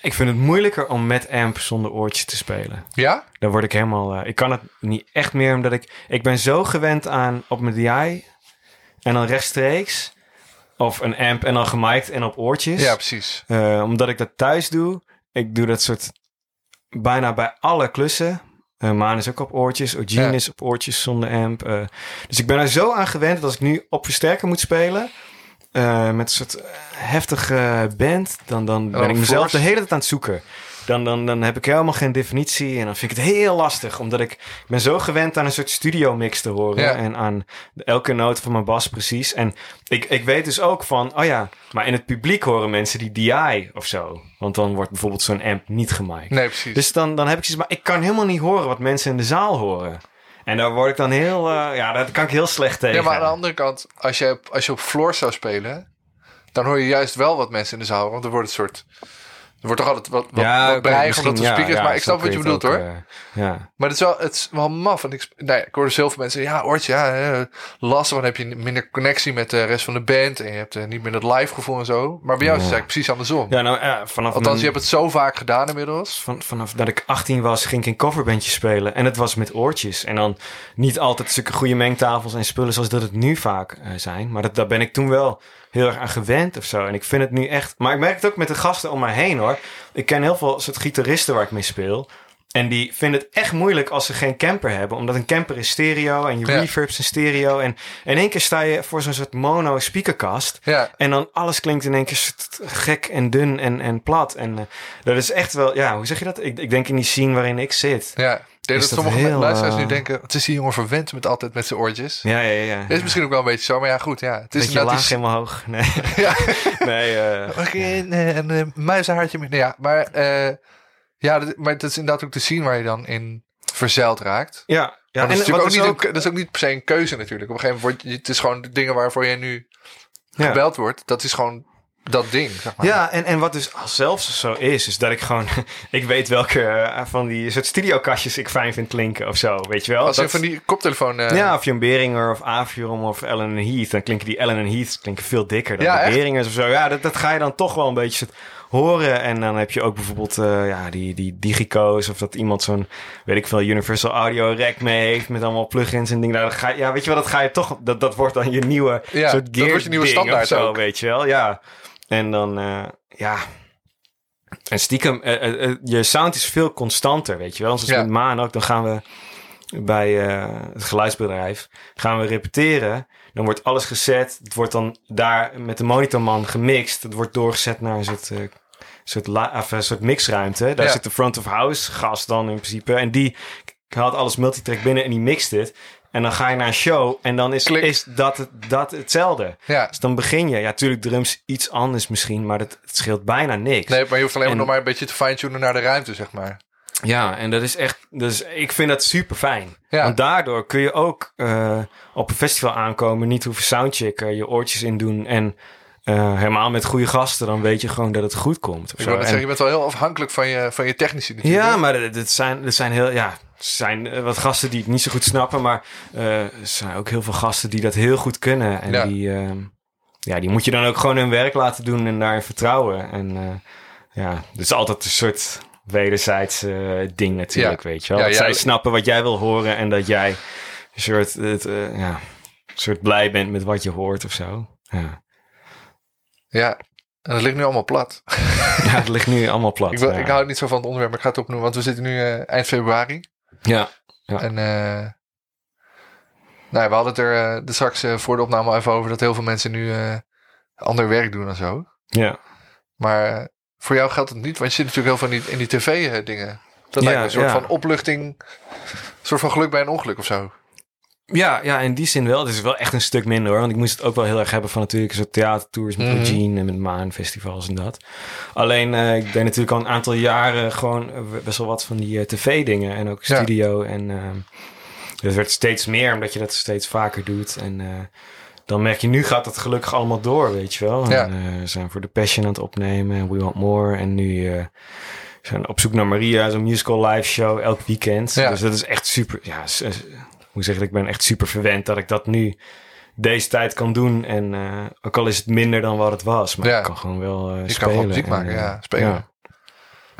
Ik vind het moeilijker om met amp zonder oortjes te spelen. Ja? Dan word ik helemaal... eh, ik kan het niet echt meer, omdat ik... Ik ben zo gewend aan op mijn DI en dan rechtstreeks... Of een amp en dan gemiked en op oortjes. Ja, precies. Eh, omdat ik dat thuis doe. Ik doe dat soort bijna bij alle klussen. Eh Maan is ook op oortjes. Ogene Ja. is op oortjes zonder amp. eh. dus ik ben er zo aan gewend dat als ik nu op versterker moet spelen... eh, met een soort heftige band... dan, dan ben dan ik mezelf force. de hele tijd aan het zoeken. Dan, dan, dan heb ik helemaal geen definitie. En dan vind ik het heel lastig. Omdat ik, ik ben zo gewend aan een soort studio mix te horen. Ja. En aan elke noot van mijn bas precies. En ik, ik weet dus ook van... Oh ja, maar in het publiek horen mensen die DI of zo. Want dan wordt bijvoorbeeld zo'n amp niet gemiked. Nee, precies. Dus dan, dan heb ik zoiets... Maar ik kan helemaal niet horen wat mensen in de zaal horen. En daar word ik dan heel, eh, ja, daar kan ik heel slecht tegen. Ja, maar aan de andere kant, als je, als je op floor zou spelen, dan hoor je juist wel wat mensen in de zaal. Want er wordt een soort. Er wordt toch altijd wat, wat, ja, wat breig omdat de ja, speakers. ja, maar ik snap wat je het bedoelt ook, hoor. eh, ja. Maar het is wel, het is wel maf. Want ik, nee, ik hoorde zoveel mensen. Ja, oortje, ja, hè, lastig. Want dan heb je minder connectie met de rest van de band. En je hebt eh, niet meer dat live gevoel en zo. Maar bij jou is het eigenlijk precies andersom. Ja, nou, ja, vanaf Althans, mijn- je hebt het zo vaak gedaan inmiddels. Van, vanaf dat ik 18 was, ging ik in coverbandjes spelen. En het was met oortjes. En dan niet altijd zulke goede mengtafels en spullen zoals dat het nu vaak eh, zijn. Maar dat, daar ben ik toen wel heel erg aan gewend of zo. En ik vind het nu echt... Maar ik merk het ook met de gasten om mij heen hoor. Ik ken heel veel soort gitaristen waar ik mee speel. En die vinden het echt moeilijk als ze geen camper hebben. Omdat een camper is stereo en je Ja. reverbs een stereo. En in één keer sta je voor zo'n soort mono speakerkast. Ja, En dan alles klinkt in één keer gek en dun en, en plat. En eh, dat is echt wel, ja, hoe zeg je dat? Ik, ik denk in die scene waarin ik zit. ja. Denk dat dat sommige heel, luisteraars eh, nu denken... Het is die jongen verwend met altijd met zijn oortjes. Ja, ja, ja. Is misschien ook wel een beetje zo. Maar ja, goed. Ja, het is Beetje inderdaad laag die- helemaal hoog. Nee, Ja. nee eh, Mag ik een, eh, een, muizenhaartje mee? Nee, ja, maar, eh, ja, dat, maar dat is inderdaad ook de scene waar je dan in verzeild raakt. ja. maar ja dat, is en ook niet een ke- dat is ook niet per se een keuze natuurlijk. Op een gegeven moment wordt je- het is gewoon de dingen waarvoor jij nu Ja. gebeld wordt. Dat is gewoon dat ding, zeg maar. Ja, en, en wat dus zelfs zo is, is dat ik gewoon... ik weet welke eh, van die soort studiokastjes ik fijn vind klinken of zo, weet je wel? Als je Dat- van die koptelefoon... eh, Ja, of Jan Beringer of Avium of Ellen Heath. Dan klinken die Ellen Heath klinken veel dikker dan Ja, de? Beringers of zo. Ja, dat, dat ga je dan toch wel een beetje horen. En dan heb je ook bijvoorbeeld eh, ja, die, die Digico's. Of dat iemand zo'n, weet ik veel, Universal Audio Rack mee heeft. Met allemaal plugins en dingen. Nou, dat ga, je- ja, weet je wel, dat ga je toch... Dat, dat wordt dan je nieuwe Ja, soort dat gear wordt je nieuwe standaard zo, ook. weet je wel. Ja. En dan, eh, ja... En stiekem, eh, eh, je sound is veel constanter, weet je wel. Zoals Ja. met Maan ook, dan gaan we bij het geluidsbedrijf gaan we repeteren. Dan wordt alles gezet. Het wordt dan daar met de monitorman gemixt. Het wordt doorgezet naar een soort, soort, of, een soort mixruimte. Daar Ja. zit de front of house gast dan in principe. En die haalt alles multitrack binnen en die mixt het. En dan ga je naar een show en dan is, Klik. is dat, het, dat hetzelfde. ja. Dus dan begin je. Ja, natuurlijk drums iets anders misschien, maar het, het scheelt bijna niks. Nee, maar je hoeft alleen maar En- nog maar een beetje te fine-tunen naar de ruimte, zeg maar. Ja, en dat is echt. Dus ik vind dat super fijn. Ja. Want daardoor kun je ook eh, op een festival aankomen, niet hoeven soundchecken, je oortjes in doen. En eh, helemaal met goede gasten, dan weet je gewoon dat het goed komt. Of Ik zo. wil net En- zeggen, je bent wel heel afhankelijk van je, van je technici natuurlijk. ja, maar dit zijn, dit zijn heel. Ja, het zijn eh, wat gasten die het niet zo goed snappen, maar eh, er zijn ook heel veel gasten die dat heel goed kunnen. En Ja. die, ehm, ja, die moet je dan ook gewoon hun werk laten doen en daarin vertrouwen. En eh, ja, het is altijd een soort wederzijds ding natuurlijk, weet je wel. Ja, dat zij snappen wat jij wil horen en dat jij een soort, het, ja, een soort blij bent met wat je hoort of zo. Ja, Ja, en dat ligt nu allemaal plat. ja het ligt nu allemaal plat. ik, wil, ja. ik hou niet zo van het onderwerp, maar ik ga het opnoemen. Want we zitten nu eind februari. Ja. Ja. En eh nou, we hadden het er eh, er straks eh, voor de opname al even over... dat heel veel mensen nu ander werk doen en zo. ja. Maar voor jou geldt het niet, want je zit natuurlijk heel veel in die, in die tv-dingen. Dat Ja, lijkt me een soort ja. van opluchting, een soort van geluk bij een ongeluk of zo. Ja, ja, in die zin wel. Het is wel echt een stuk minder hoor. Want ik moest het ook wel heel erg hebben van natuurlijk soort theatertours met. Eugene en met Maan festivals en dat. Alleen eh, ik deed natuurlijk al een aantal jaren gewoon best wel wat van die eh, tv-dingen en ook Ja. studio. En ehm het werd steeds meer omdat je dat steeds vaker doet. En eh, dan merk je nu gaat dat gelukkig allemaal door, weet je wel. Ja. En, we zijn voor The Passion aan het opnemen en We Want More. En nu zijn op zoek naar Maria, zo'n musical live show elk weekend. Ja. Dus dat is echt super. Ja, s- s- hoe zeg ik, ik ben echt super verwend dat ik dat nu deze tijd kan doen. En eh, ook al is het minder dan wat het was, maar Ja. ik kan gewoon wel eh Je spelen. kan gewoon muziek En, maken, eh, ja, spelen. ja.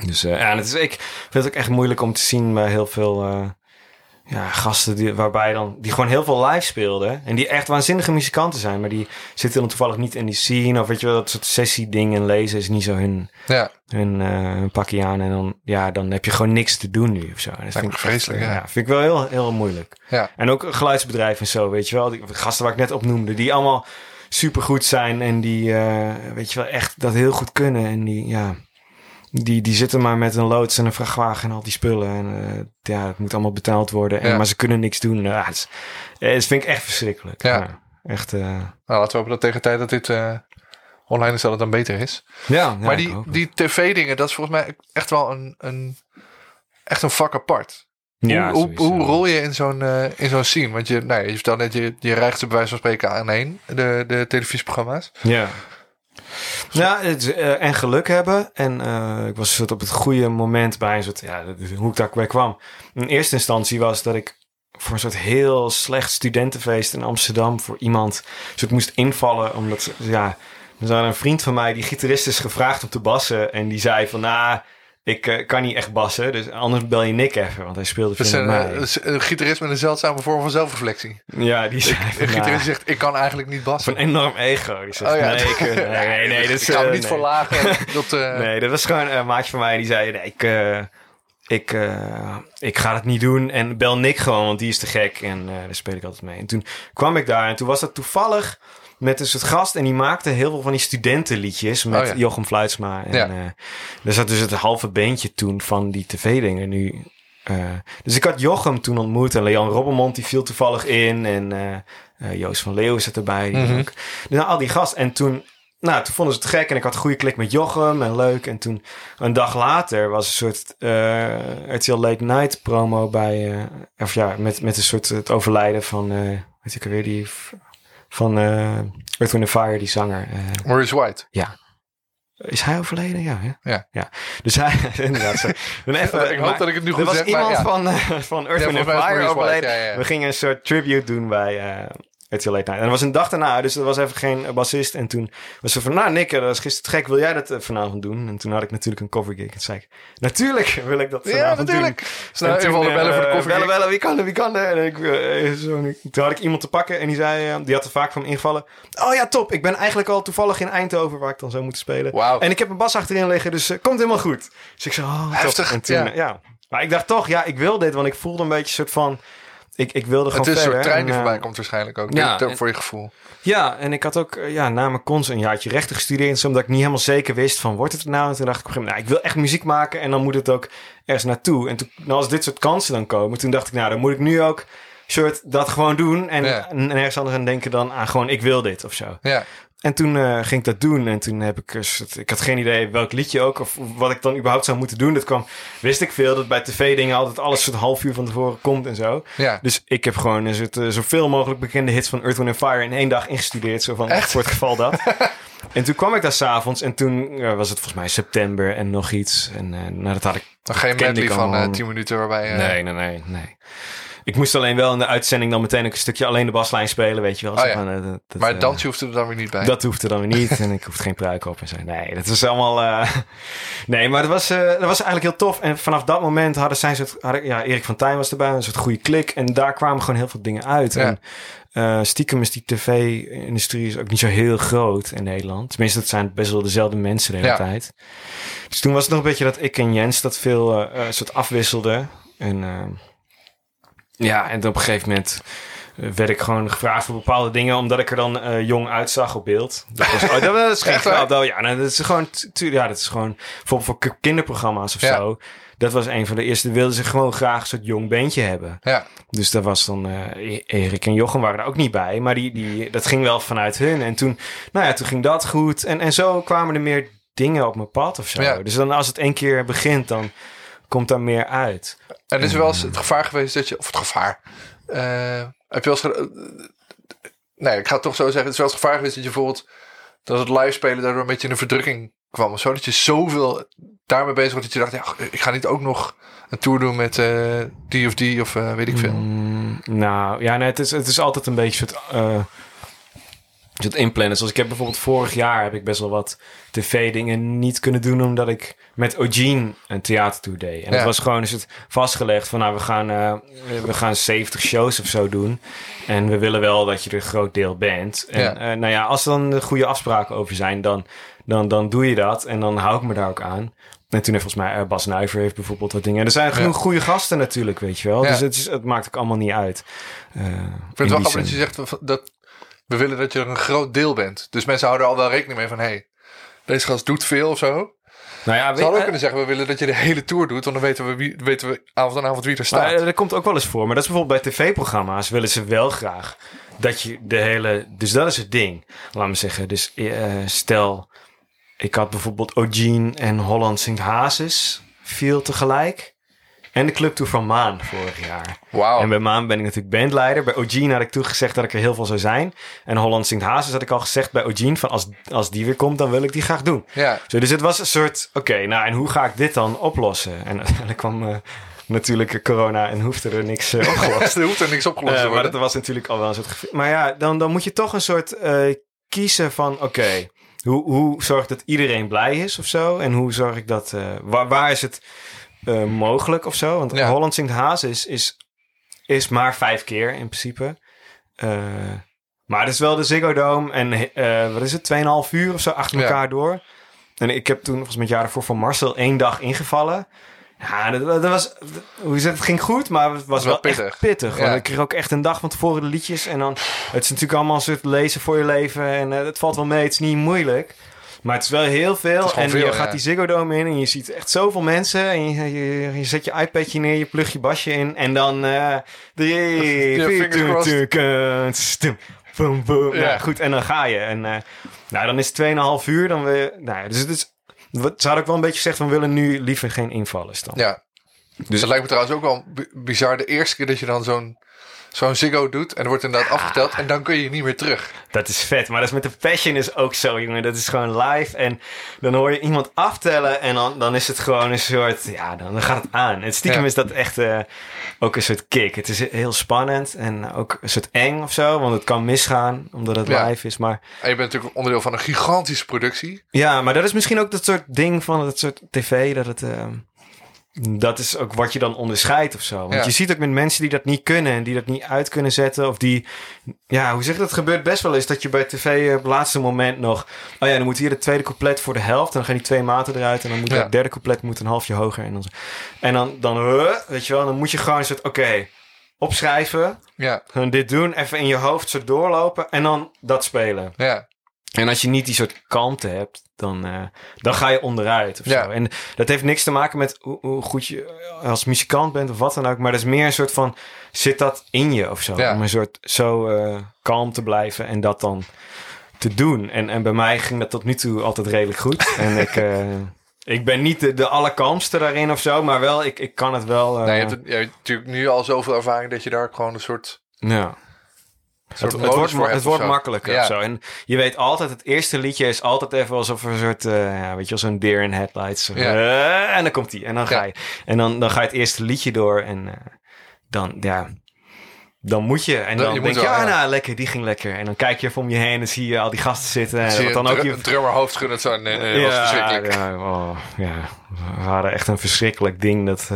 Dus eh, ja, en het is, ik vind het ook echt moeilijk om te zien bij heel veel ja, gasten die, waarbij dan, die gewoon heel veel live speelden. En die echt waanzinnige muzikanten zijn, maar die zitten dan toevallig niet in die scene. Of weet je wel, dat soort sessie dingen lezen is niet zo hun, Ja, hun, eh, hun pakje aan. En dan, ja, dan heb je gewoon niks te doen nu of zo. En dat vind ik vreselijk, eh, ja. vind ik wel heel, heel moeilijk. ja. En ook geluidsbedrijven en zo, weet je wel. Die gasten waar ik net opnoemde, die allemaal supergoed zijn. En die, eh, weet je wel, echt dat heel goed kunnen. En die, ja, die, die zitten maar met een loods en een vrachtwagen en al die spullen. En eh, ja, het moet allemaal betaald worden. En, Ja. Maar ze kunnen niks doen. Ja, is, eh, dat vind ik echt verschrikkelijk. Ja. echt, eh, Nou, laten we hopen dat tegen de tijd dat dit online is, dat het dan beter is. ja, maar die, die tv-dingen, dat is volgens mij echt wel een, een, echt een vak apart. Ja, hoe, hoe, rol je in zo'n in zo'n scene? Want je, nou, je vertelt net, je, je rijgt ze bij wijze van spreken aan één, de, de televisieprogramma's. Ja. Ja, het, eh, en geluk hebben. En eh, ik was soort op het goede moment bij een soort, ja, hoe ik daarbij kwam. In eerste instantie was dat ik voor een soort heel slecht studentenfeest in Amsterdam voor iemand soort moest invallen. Omdat, ja, er was een vriend van mij, die gitarist is gevraagd om te bassen. En die zei van, nou, ik eh, kan niet echt bassen. Dus anders bel je Nick even, want hij speelde Dat veel een, met eh, mij. dat is een gitarist met een zeldzame vorm van zelfreflectie. Ja, die zei Een van, gitarist nou, zegt, ik kan eigenlijk niet bassen. van een enorm ego. Die zegt, Oh ja. nee, ik, eh, nee, nee, nee, dat ik ga eh, niet nee. verlagen. Dat, Nee, dat was gewoon een maatje van mij die zei: nee, ik, ik, ik ga het niet doen. En bel Nick gewoon, want die is te gek. En daar speel ik altijd mee. En toen kwam ik daar en toen was dat toevallig met een soort gast. En die maakte heel veel van die studentenliedjes met Oh ja. Jochem Fluitsma. En Ja. eh, er zat dus het halve beentje toen van die tv-dingen nu. eh, dus ik had Jochem toen ontmoet en Leon Robbermond die viel toevallig in. En eh, Joost van Leeuwen zat erbij. Ook. Dus al die gasten. En toen, nou, toen vonden ze het gek en ik had een goede klik met Jochem en leuk. En toen, een dag later, was een soort eh RTL Late Night promo bij, of ja, met, met een soort het overlijden van, weet ik alweer, die van eh Earth, Wind Fire, die zanger. eh, Maurice White. ja. Is hij overleden? Ja, hè? Ja. ja. Dus hij, inderdaad. Zo. Dan even, ik hoop maar- dat ik het nu er goed was zeg, maar iemand ja. van, eh, van Earth, Ja, Wind Fire overleden. White, ja, ja. We gingen een soort tribute doen bij RTL Late Night. En er was een dag daarna, dus er was even geen bassist. En toen was ze van, nou Nick, dat is gisteren te gek. Wil jij dat eh, vanavond doen? En toen had ik natuurlijk een cover gig. En zei ik, natuurlijk wil ik dat Ja, vanavond natuurlijk. doen. En even toen, alle bellen voor de eh, koffie. Bellen, bellen, wie kan er, wie kan er? En ik, eh, zo, toen had ik iemand te pakken en die zei, eh, die had er vaak van me ingevallen. Oh ja, top. Ik ben eigenlijk al toevallig in Eindhoven waar ik dan zou moeten spelen. Wauw. En ik heb een bas achterin liggen, dus eh, komt helemaal goed. Dus ik zei, oh, top. Heftig, En toen, ja. eh, ja. Maar ik dacht toch, ja, ik wil dit, want ik voelde een beetje een soort van... Ik, ik wilde gewoon Het is een soort trein die En, eh, voorbij komt waarschijnlijk ook. ja, en- voor je gevoel. Ja, en ik had ook eh, ja, na mijn cons een jaartje rechten gestudeerd. Omdat ik niet helemaal zeker wist van, wordt het het nou? En toen dacht ik op een gegeven moment, nou, ik wil echt muziek maken. En dan moet het ook ergens naartoe. En toen, nou, als dit soort kansen dan komen, toen dacht ik, nou, dan moet ik nu ook soort dat gewoon doen. En, Ja. en ergens anders aan denken dan aan gewoon, ik wil dit of zo. Ja. En toen eh, ging ik dat doen. En toen heb ik... Ik had geen idee welk liedje ook. Of wat ik dan überhaupt zou moeten doen. Dat kwam... Wist ik veel. Dat bij tv-dingen altijd alles een half uur van tevoren komt en zo. Ja. Dus ik heb gewoon een soort, eh, zoveel mogelijk bekende hits van Earth, Wind Fire in één dag ingestudeerd. Zo van, Echt? voor het geval dat. en toen kwam ik daar s'avonds. En toen was het volgens mij september en nog iets. En eh, nou, dat had ik... Dan geen medley van eh allemaal. 10 minuten waarbij... Nee, nee, nee, nee. Ik moest alleen wel in de uitzending dan meteen ook een stukje alleen de baslijn spelen, weet je wel. Oh ja. van, eh, dat- dat, Maar eh, het dansje hoeft er dan weer niet bij. dat hoefde dan weer niet. En ik hoefde geen pruik op en zo. Nee, dat was allemaal... eh, Nee, maar dat was, eh, dat was eigenlijk heel tof. En vanaf dat moment hadden zij... Soort, hadden, ja, Erik van Tijn was erbij. Een soort goede klik. En daar kwamen gewoon heel veel dingen uit. Ja. En eh, stiekem is die tv-industrie is ook niet zo heel groot in Nederland. Tenminste, dat zijn best wel dezelfde mensen de hele Ja. tijd. Dus toen was het nog een beetje dat ik en Jens dat veel eh, eh, soort afwisselden. En eh, ja, en op een gegeven moment eh, werd ik gewoon gevraagd voor bepaalde dingen, omdat ik er dan eh, jong uitzag op beeld. Dat, was, oh, dat is geen grap. Ja, nou, dat is gewoon, ja, dat is gewoon bijvoorbeeld voor kinderprogramma's of Ja. zo. Dat was een van de eerste. Wilden ze gewoon graag een soort jong beentje hebben. Ja. Dus daar was dan eh, E- Erik en Jochem waren er ook niet bij. Maar die, die, dat ging wel vanuit hun. En toen, nou ja, toen ging dat goed. En, en zo kwamen er meer dingen op mijn pad of zo. Ja. Dus dan als het één keer begint, dan komt daar meer uit. En is er wel eens het gevaar geweest dat je... Of het gevaar... eh, heb je wel eens... nee, ik ga het toch zo zeggen. Het is wel eens het gevaar geweest dat je bijvoorbeeld... Dat het live spelen daardoor een beetje in een verdrukking kwam. Of zo. Dat je zoveel daarmee bezig was dat je dacht... Ja, ik ga niet ook nog een tour doen met eh, die of die of eh, weet ik veel. Mm, nou, ja, nee, het is, het is altijd een beetje soort, eh soort inplannen. Zoals ik heb bijvoorbeeld vorig jaar heb ik best wel wat tv-dingen niet kunnen doen, omdat ik met Eugene een theatertour deed. En Ja. het was gewoon is het vastgelegd van, nou, we gaan, eh, we gaan 70 shows of zo doen. En we willen wel dat je er een groot deel bent. En Ja. eh, nou ja, als er dan goede afspraken over zijn, dan, dan, dan doe je dat. En dan hou ik me daar ook aan. En toen heeft volgens mij eh, Bas Nuiver heeft bijvoorbeeld wat dingen. En er zijn genoeg Ja. goede gasten natuurlijk, weet je wel. Ja. Dus het, is, het maakt ook allemaal niet uit. Ik vind in het wel grappig dat je zegt dat we willen dat je er een groot deel bent. Dus mensen houden er al wel rekening mee van... hey, deze gast doet veel of zo. Nou ja, weet, hadden ook eh, kunnen zeggen, we willen dat je de hele tour doet. Want dan weten we, wie, weten we avond aan avond wie er staat. maar, eh, dat komt ook wel eens voor. Maar dat is bijvoorbeeld bij tv-programma's willen ze wel graag dat je de hele... Dus dat is het ding. Laat me zeggen. Dus eh, stel, ik had bijvoorbeeld Eugene en Holland Sint Hazes viel tegelijk. En de clubtour van Maan vorig jaar. Wauw. En bij Maan ben ik natuurlijk bandleider. Bij Ogene had ik toen gezegd dat ik er heel veel zou zijn. En Holland Sint Hazes had ik al gezegd bij Ogene... van als, als die weer komt, dan wil ik die graag doen. Ja. Zo, dus het was een soort... Oké, nou en hoe ga ik dit dan oplossen? En uiteindelijk kwam eh, natuurlijk corona en hoefde er niks eh, opgelost. er hoeft er niks opgelost Eh, te maar worden. dat was natuurlijk al wel een soort... Maar ja, dan, dan moet je toch een soort eh, kiezen van... Oké, hoe, hoe zorg dat iedereen blij is of zo? En hoe zorg ik dat... eh, waar, waar is het eh, mogelijk of zo? Want Ja. Holland Zingt Haas is, is, is maar vijf keer in principe. Eh, maar het is wel de Ziggo Dome en eh, wat is het? 2,5 uur of zo achter Ja. elkaar door. En ik heb toen, volgens mij het jaar daarvoor, van Marcel één dag ingevallen. Ja, dat, dat was, hoe is het, ging goed, maar het was wel wel, pittig. echt pittig. Ja. Ik kreeg ook echt een dag van tevoren de liedjes. En dan, het is natuurlijk allemaal een soort lezen voor je leven. En het valt wel mee, het is niet moeilijk. Maar het is wel heel veel. En veel, je gaat die Ziggo Dome in en je ziet echt zoveel mensen. En je, je, je zet je iPadje neer, je plug je basje in. En dan eh boom, boom. Ja. Nou, goed, en dan ga je. En eh, nou, dan is het 2,5 uur. Dan weer, nou, ja, dus het is... Wat, ze hadden ook wel een beetje gezegd we willen nu liever geen invallers dan. Ja. Dus het lijkt me trouwens ook wel bi- bizar de eerste keer dat je dan zo'n zo'n Ziggo doet. En wordt inderdaad afgeteld. En dan kun je niet meer terug. Dat is vet. Maar dat is met de Passion is ook zo, jongen. Dat is gewoon live. En dan hoor je iemand aftellen. En dan, dan is het gewoon een soort... Ja, dan, dan gaat het aan. En stiekem Ja. is dat echt eh, ook een soort kick. Het is heel spannend. En ook een soort eng of zo. Want het kan misgaan, omdat het Ja. live is. Maar En je bent natuurlijk onderdeel van een gigantische productie. ja, maar dat is misschien ook dat soort ding van het soort tv. Dat het... eh, dat is ook wat je dan onderscheidt of zo. Want Ja. je ziet ook met mensen die dat niet kunnen en die dat niet uit kunnen zetten. Of die, ja, hoe zeg je dat? Gebeurt best wel eens dat je bij tv eh, op het laatste moment nog. Oh ja, dan moet hier de tweede couplet voor de helft. En dan gaan die twee maten eruit. En dan moet Ja. het derde couplet moet een halfje hoger. En dan, en dan, dan weet je wel, dan moet je gewoon een soort, oké, opschrijven. Ja, dit doen, even in je hoofd zo doorlopen. En dan dat spelen. ja, En als je niet die soort kalmte hebt, dan, eh, dan ga je onderuit of Ja. zo. En dat heeft niks te maken met hoe, hoe goed je als muzikant bent of wat dan ook. Maar dat is meer een soort van, zit dat in je of zo? Ja. Om een soort zo eh, kalm te blijven en dat dan te doen. En, en bij mij ging dat tot nu toe altijd redelijk goed. en ik, eh, ik ben niet de, de allerkalmste daarin of zo, maar wel, ik, ik kan het wel. nee, je, hebt, het- je hebt natuurlijk nu al zoveel ervaring dat je daar gewoon een soort, ja. Het, wordt, het wordt makkelijker Ja. of zo. En je weet altijd, het eerste liedje is altijd even alsof er een soort, eh, ja, weet je wel, zo'n deer in headlights. Ja. eh, en dan komt die. En dan ga je. En dan, dan ga je het eerste liedje door. En eh, dan, ja, dan moet je. En Dan- je denk je, ja, ja. nou, lekker, die ging lekker. En dan kijk je even om je heen en zie je al die gasten zitten. En Zie dan ook je... een drummer hoofdschudden zo. Nee, was verschrikkelijk. Ja, oh, ja, we hadden echt een verschrikkelijk ding. Dat,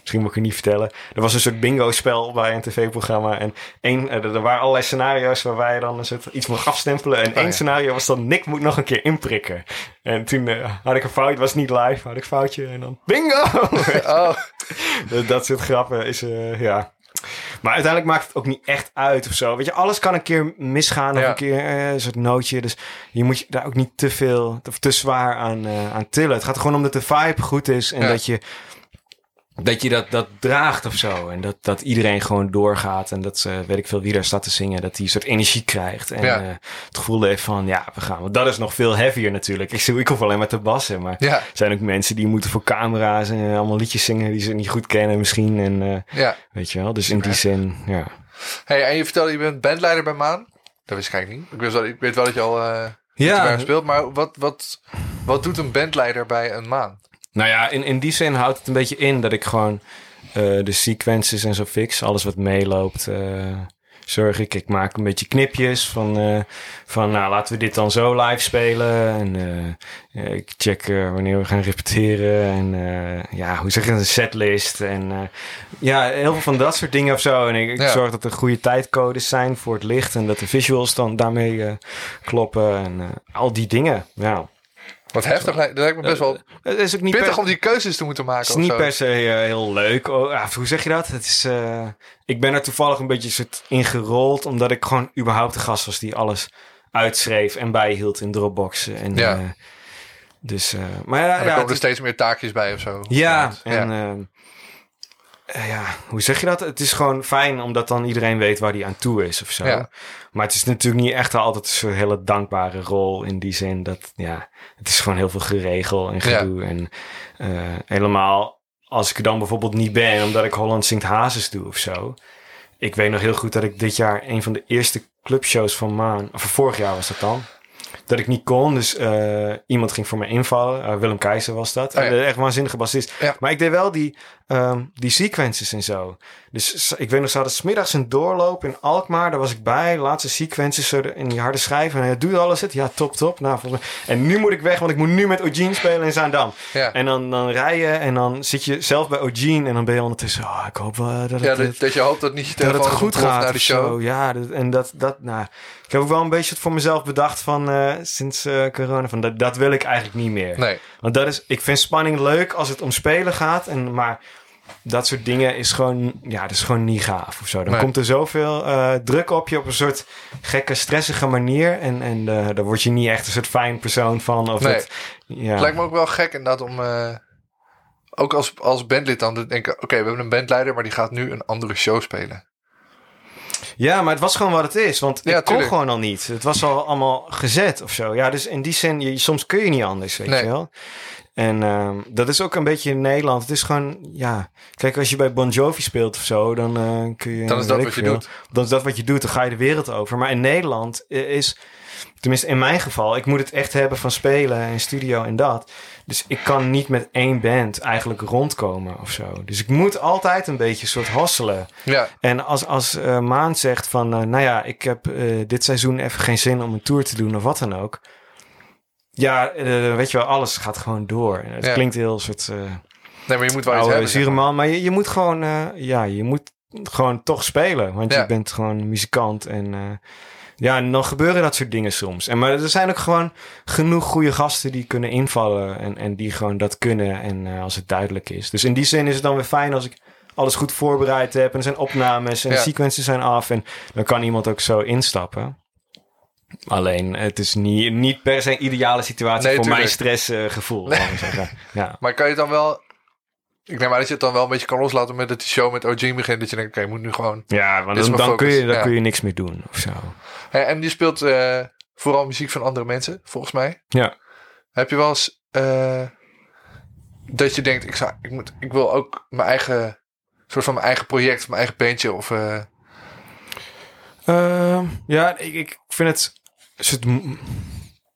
misschien moet ik het niet vertellen. Er was een soort bingo-spel bij een tv-programma. En één, eh, er waren allerlei scenario's waarbij je dan een soort iets mocht afstempelen. En één Oh, ja. scenario was dan Nick moet nog een keer inprikken. En toen eh, had ik een fout, het was niet live, had ik een foutje. En dan bingo! Oh, dat, dat soort grappen is, eh, ja... Maar uiteindelijk maakt het ook niet echt uit of zo. Weet je, alles kan een keer misgaan of Ja. een keer eh, een soort nootje. Dus je moet je daar ook niet te veel of te zwaar aan, aan tillen. Het gaat er gewoon om dat de vibe goed is en Ja. dat je dat, je dat, dat draagt of zo. En dat, dat iedereen gewoon doorgaat en dat ze, weet ik veel, wie daar staat te zingen, dat die een soort energie krijgt. En Ja. eh, het gevoel heeft van, ja, we gaan. Want dat is nog veel heavier natuurlijk. Ik, ik hoef alleen maar te bassen, maar ja, er zijn ook mensen die moeten voor camera's en allemaal liedjes zingen die ze niet goed kennen misschien. En eh, ja. weet je wel, dus in die zin, ja. Hey, en je vertelde, je bent bandleider bij Maan. Dat wist ik eigenlijk niet. Ik weet wel, ik weet wel dat je al eh Ja. ja. speelt. Maar wat, wat, wat doet een bandleider bij een Maan? Nou ja, in, in die zin houdt het een beetje in dat ik gewoon eh, de sequences en zo fix. Alles wat meeloopt, eh, zorg ik. Ik maak een beetje knipjes van, eh, van nou, laten we dit dan zo live spelen. En ik check wanneer we gaan repeteren. En ja, hoe zeg je een setlist. En ja, heel veel van dat soort dingen of zo. En ik, ik Ja. zorg dat er goede tijdcodes zijn voor het licht. En dat de visuals dan daarmee kloppen. En al die dingen, ja. Wat heftig. lijkt- Dat lijkt me best wel Het is ook niet per- pittig om die keuzes te moeten maken. het is of niet zo. per se eh, heel leuk. Oh, ja, hoe zeg je dat? Het is, eh, ik ben er toevallig een beetje soort ingerold. Omdat ik gewoon überhaupt de gast was die alles uitschreef en bijhield in Dropbox. En, Ja. eh, dus, eh, maar ja, En ja, dan komen er steeds meer taakjes bij of zo. ja, Ja. en eh, ja, hoe zeg je dat? Het is gewoon fijn omdat dan iedereen weet waar die aan toe is of zo. Ja. Maar het is natuurlijk niet echt altijd een hele dankbare rol in die zin dat, ja, het is gewoon heel veel geregel en gedoe. En eh, helemaal als ik er dan bijvoorbeeld niet ben, omdat ik Holland Zingt Hazes doe of zo. Ik weet nog heel goed dat ik dit jaar een van de eerste clubshows van Maan, of vorig jaar was dat dan. Dat ik niet kon, dus eh, iemand ging voor mij invallen. Eh, Willem Keizer was dat. Oh ja. Echt waanzinnige bassist. Ja. Maar ik deed wel die, ehm, die sequences en zo. Dus ik weet nog, ze hadden smiddags een doorloop in Alkmaar. Daar was ik bij. Laatste sequences in die harde schijven. En hij doe je alles het? Ja, top, top. Nou, volgens mij- En nu moet ik weg, want ik moet nu met Eugene spelen in Zaandam. Ja. En dan, dan rij je en dan zit je zelf bij Eugene. En dan ben je ondertussen, oh, ik hoop wel dat het, Ja, dat, dat je hoopt dat niet dat het goed gaat naar de show. zo. Ja, dat, en dat, dat, nou, ik heb ook wel een beetje het voor mezelf bedacht van eh, sinds eh, corona. Van dat, dat wil ik eigenlijk niet meer. Nee. Want dat is, ik vind spanning leuk als het om spelen gaat. En, maar dat soort dingen is gewoon, ja, dat is gewoon niet gaaf of zo. Dan Nee. komt er zoveel eh, druk op je op een soort gekke, stressige manier. En, en eh, daar word je niet echt een soort fijn persoon van. Of Nee. dat, ja. Het lijkt me ook wel gek inderdaad om... eh, ook als, als bandlid dan te denken... Oké, we hebben een bandleider, maar die gaat nu een andere show spelen. Ja, maar het was gewoon wat het is. Want Ja, ik kon tuurlijk. gewoon al niet. Het was al allemaal gezet of zo. Ja, dus in die zin, je, soms kun je niet anders, weet Nee. je wel. En ehm, dat is ook een beetje in Nederland. Het is gewoon, ja... Kijk, als je bij Bon Jovi speelt of zo, dan eh, kun je... Dan is dat wat je veel. doet. Dan is dat wat je doet, dan ga je de wereld over. Maar in Nederland eh, is... Tenminste, in mijn geval, ik moet het echt hebben van spelen en studio en dat. Dus ik kan niet met één band eigenlijk rondkomen of zo. Dus ik moet altijd een beetje soort hosselen. Ja, En als, als eh Maan zegt van, nou ja, ik heb dit seizoen even geen zin om een tour te doen of wat dan ook. Ja, eh, weet je wel, alles gaat gewoon door. Het Ja. klinkt heel soort uh, nee, maar je moet wel iets hebben. man. Maar je, je moet gewoon, eh, ja, je moet gewoon toch spelen. Want Ja. je bent gewoon muzikant en... ja, en dan gebeuren dat soort dingen soms. En, maar er zijn ook gewoon genoeg goede gasten die kunnen invallen. En, en die gewoon dat kunnen. En als het duidelijk is. Dus in die zin is het dan weer fijn als ik alles goed voorbereid heb. En er zijn opnames en Ja. de sequences zijn af. En dan kan iemand ook zo instappen. Alleen, het is niet, niet per se een ideale situatie Nee, voor tuurlijk. mijn stressgevoel. Nee. maar. Ja. Maar kan je dan wel... Ik neem aan dat je het dan wel een beetje kan loslaten met dat die show met OG begint. Dat je denkt, oké, je moet nu gewoon... Ja, want dan, kun je, dan ja. kun je niks meer doen of zo. Hey, en je speelt eh, vooral muziek van andere mensen, volgens mij. Ja. Heb je wel eens eh, dat je denkt, ik, zou, ik, moet, ik wil ook mijn eigen, soort van mijn eigen project, mijn eigen bandje of... eh, Ehm, ja, ik, ik vind het soort mo-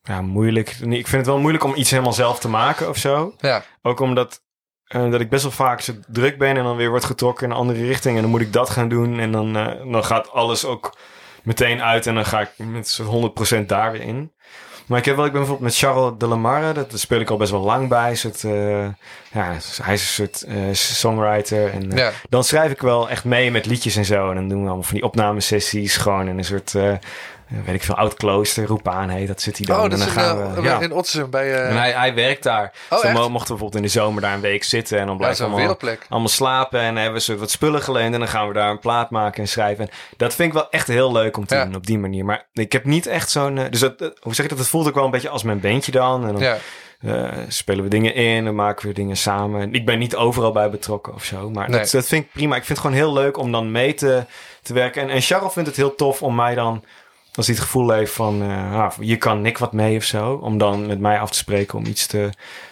ja, moeilijk. Ik vind het wel moeilijk om iets helemaal zelf te maken of zo. ja, Ook omdat eh, dat ik best wel vaak zo druk ben en dan weer wordt getrokken in een andere richting. En dan moet ik dat gaan doen. En dan, eh, dan gaat alles ook meteen uit en dan ga ik met zo'n 100% daar weer in. Maar ik heb wel, ik ben bijvoorbeeld met Charles de Lamarre, dat speel ik al best wel lang bij. Soort, eh, ja, hij is een soort songwriter. En ja, dan schrijf ik wel echt mee met liedjes en zo. En dan doen we allemaal van die opnamesessies. Gewoon in een soort, weet ik veel, oud klooster. Roepaan heet, dat zit hij dan. Oh, dat en dan gaan eh, we, ja. in Ottersum bij... eh En hij, hij werkt daar. Oh, mochten we bijvoorbeeld in de zomer daar een week zitten. En dan blijven we allemaal, allemaal slapen. En dan hebben soort wat spullen geleend. En dan gaan we daar een plaat maken en schrijven. En dat vind ik wel echt heel leuk om te Ja. doen op die manier. Maar ik heb niet echt zo'n... eh, dus dat, eh, hoe zeg ik dat? Het voelt ook wel een beetje als mijn bandje dan. En dan Ja, eh, spelen we dingen in en maken we dingen samen. Ik ben niet overal bij betrokken of zo. Maar Nee. dat, dat vind ik prima. Ik vind het gewoon heel leuk om dan mee te, te werken. En, en Charles vindt het heel tof om mij dan... Als hij het gevoel heeft van... eh, ah, je kan Nick wat mee of zo. Om dan met mij af te spreken om iets te,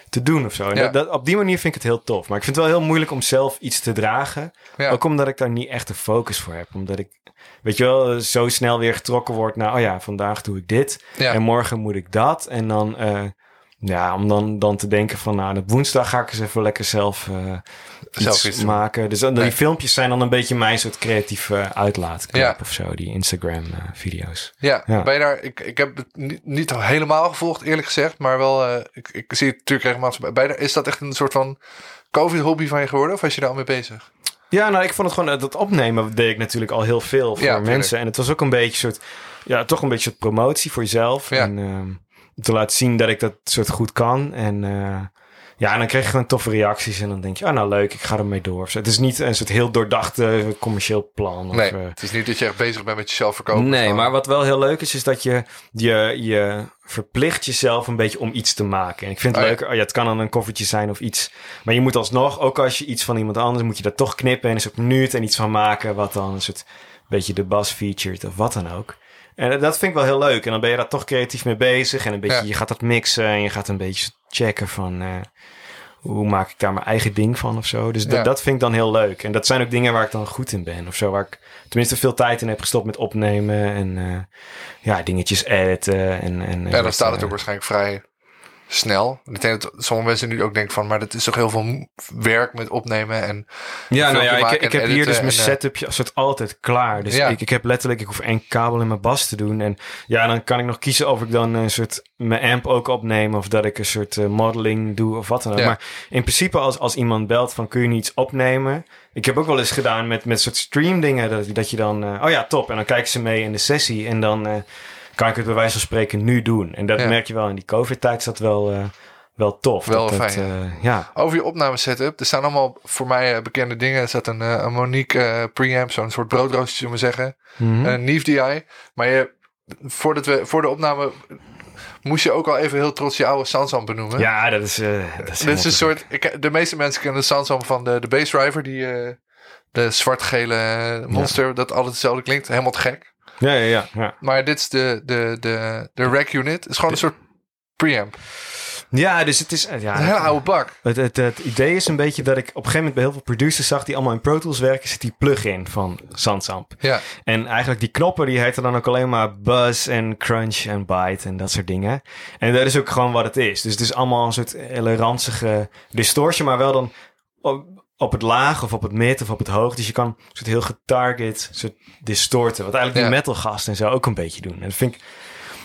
te doen of zo. En Ja. dat, dat- op die manier vind ik het heel tof. Maar ik vind het wel heel moeilijk om zelf iets te dragen. ja. Ook omdat ik daar niet echt de focus voor heb. Omdat ik, weet je wel, zo snel weer getrokken word naar... Oh ja, vandaag doe ik dit. ja. En morgen moet ik dat. En dan, eh, ja, om dan, dan te denken van, nou, op woensdag ga ik eens even lekker zelf, eh, Zelf iets maken. Dus dan, Nee. die filmpjes zijn dan een beetje mijn soort creatieve uitlaatklep Ja. of zo, die Instagram-video's. Ja, Ja. ben je daar, ik, ik heb het niet, niet helemaal gevolgd, eerlijk gezegd, maar wel, eh, ik, ik zie het natuurlijk regelmatig bij. bij de- is dat echt een soort van COVID-hobby van je geworden, of was je daar al mee bezig? Ja, nou, ik vond het gewoon, dat opnemen deed ik natuurlijk al heel veel voor Ja, mensen. En het was ook een beetje soort, ja, toch een beetje soort promotie voor jezelf. Ja. En ehm, te laten zien dat ik dat soort goed kan. En eh, ja, en dan kreeg je gewoon toffe reacties. En dan denk je, oh nou leuk, ik ga ermee door. zo. Het is niet een soort heel doordacht eh, commercieel plan. Of, Nee, eh, het is niet dat je echt bezig bent met jezelf verkopen. Nee, maar wat wel heel leuk is, is dat je, je, je verplicht jezelf een beetje om iets te maken. En ik vind het Oh ja. leuker, oh ja, het kan dan een koffertje zijn of iets. Maar je moet alsnog, ook als je iets van iemand anders, moet je dat toch knippen en eens op minuut en iets van maken, wat dan een soort beetje de bas featured of wat dan ook. En dat vind ik wel heel leuk. En dan ben je daar toch creatief mee bezig. En een beetje, Ja. je gaat dat mixen en je gaat een beetje checken van... eh, hoe maak ik daar mijn eigen ding van of zo. Dus dat- Ja. dat vind ik dan heel leuk. En dat zijn ook dingen waar ik dan goed in ben of zo. Waar ik tenminste veel tijd in heb gestopt met opnemen en eh, ja, dingetjes editen. En, en, Ja, dan staat het eh, ook waarschijnlijk vrij snel. Ik denk dat sommige mensen nu ook denken van, maar dat is toch heel veel werk met opnemen en Ja, nou ja, ik, ik heb hier dus mijn eh, setupje soort altijd klaar. Dus Ja. ik, ik heb letterlijk, ik hoef één kabel in mijn bas te doen. En ja, dan kan ik nog kiezen of ik dan een soort mijn amp ook opneem. Of dat ik een soort eh, modeling doe of wat dan ook. Ja. Maar in principe als, als iemand belt van kun je niet opnemen. Ik heb ook wel eens gedaan met, met soort stream dingen. Dat, dat je dan, eh, oh ja top. En dan kijken ze mee in de sessie. En dan kan ik het bij wijze van spreken nu doen. En dat Ja. merk je wel in die covid tijd is dat wel, eh, wel tof. Wel dat, fijn, eh, ja. Over je opname setup. Er staan allemaal voor mij eh, bekende dingen. Er staat een, een Monique preamp, zo'n soort broodrooster, zullen we zeggen. Mhm. Een Neve DI. Maar je, voordat we, voor de opname moest je ook al even heel trots je oude Sansan benoemen. ja, dat is... dat is Dit is helemaal een soort. Ik, de meeste mensen kennen de Sansan van de, de Bass Driver. Die, de zwart-gele monster. Dat altijd hetzelfde klinkt. Helemaal te gek. Ja, ja, ja. ja. Maar dit is de, de, de, de rack unit. Het is gewoon een soort preamp. Ja, dus het is... eh, Ja, Een hele oude bak. het, het, het idee is een beetje dat ik op een gegeven moment bij heel veel producers zag die allemaal in Pro Tools werken, zit die plugin van Sansamp. Ja. En eigenlijk die knoppen die heten dan ook alleen maar buzz en crunch en bite en dat soort dingen. En dat is ook gewoon wat het is. Dus het is allemaal een soort hele ranzige distortion, maar wel dan op, het laag of op het mid of op het hoog. Dus je kan een soort heel getarget soort distorten. Wat eigenlijk die Ja. metal gasten en zo ook een beetje doen. En dat vind ik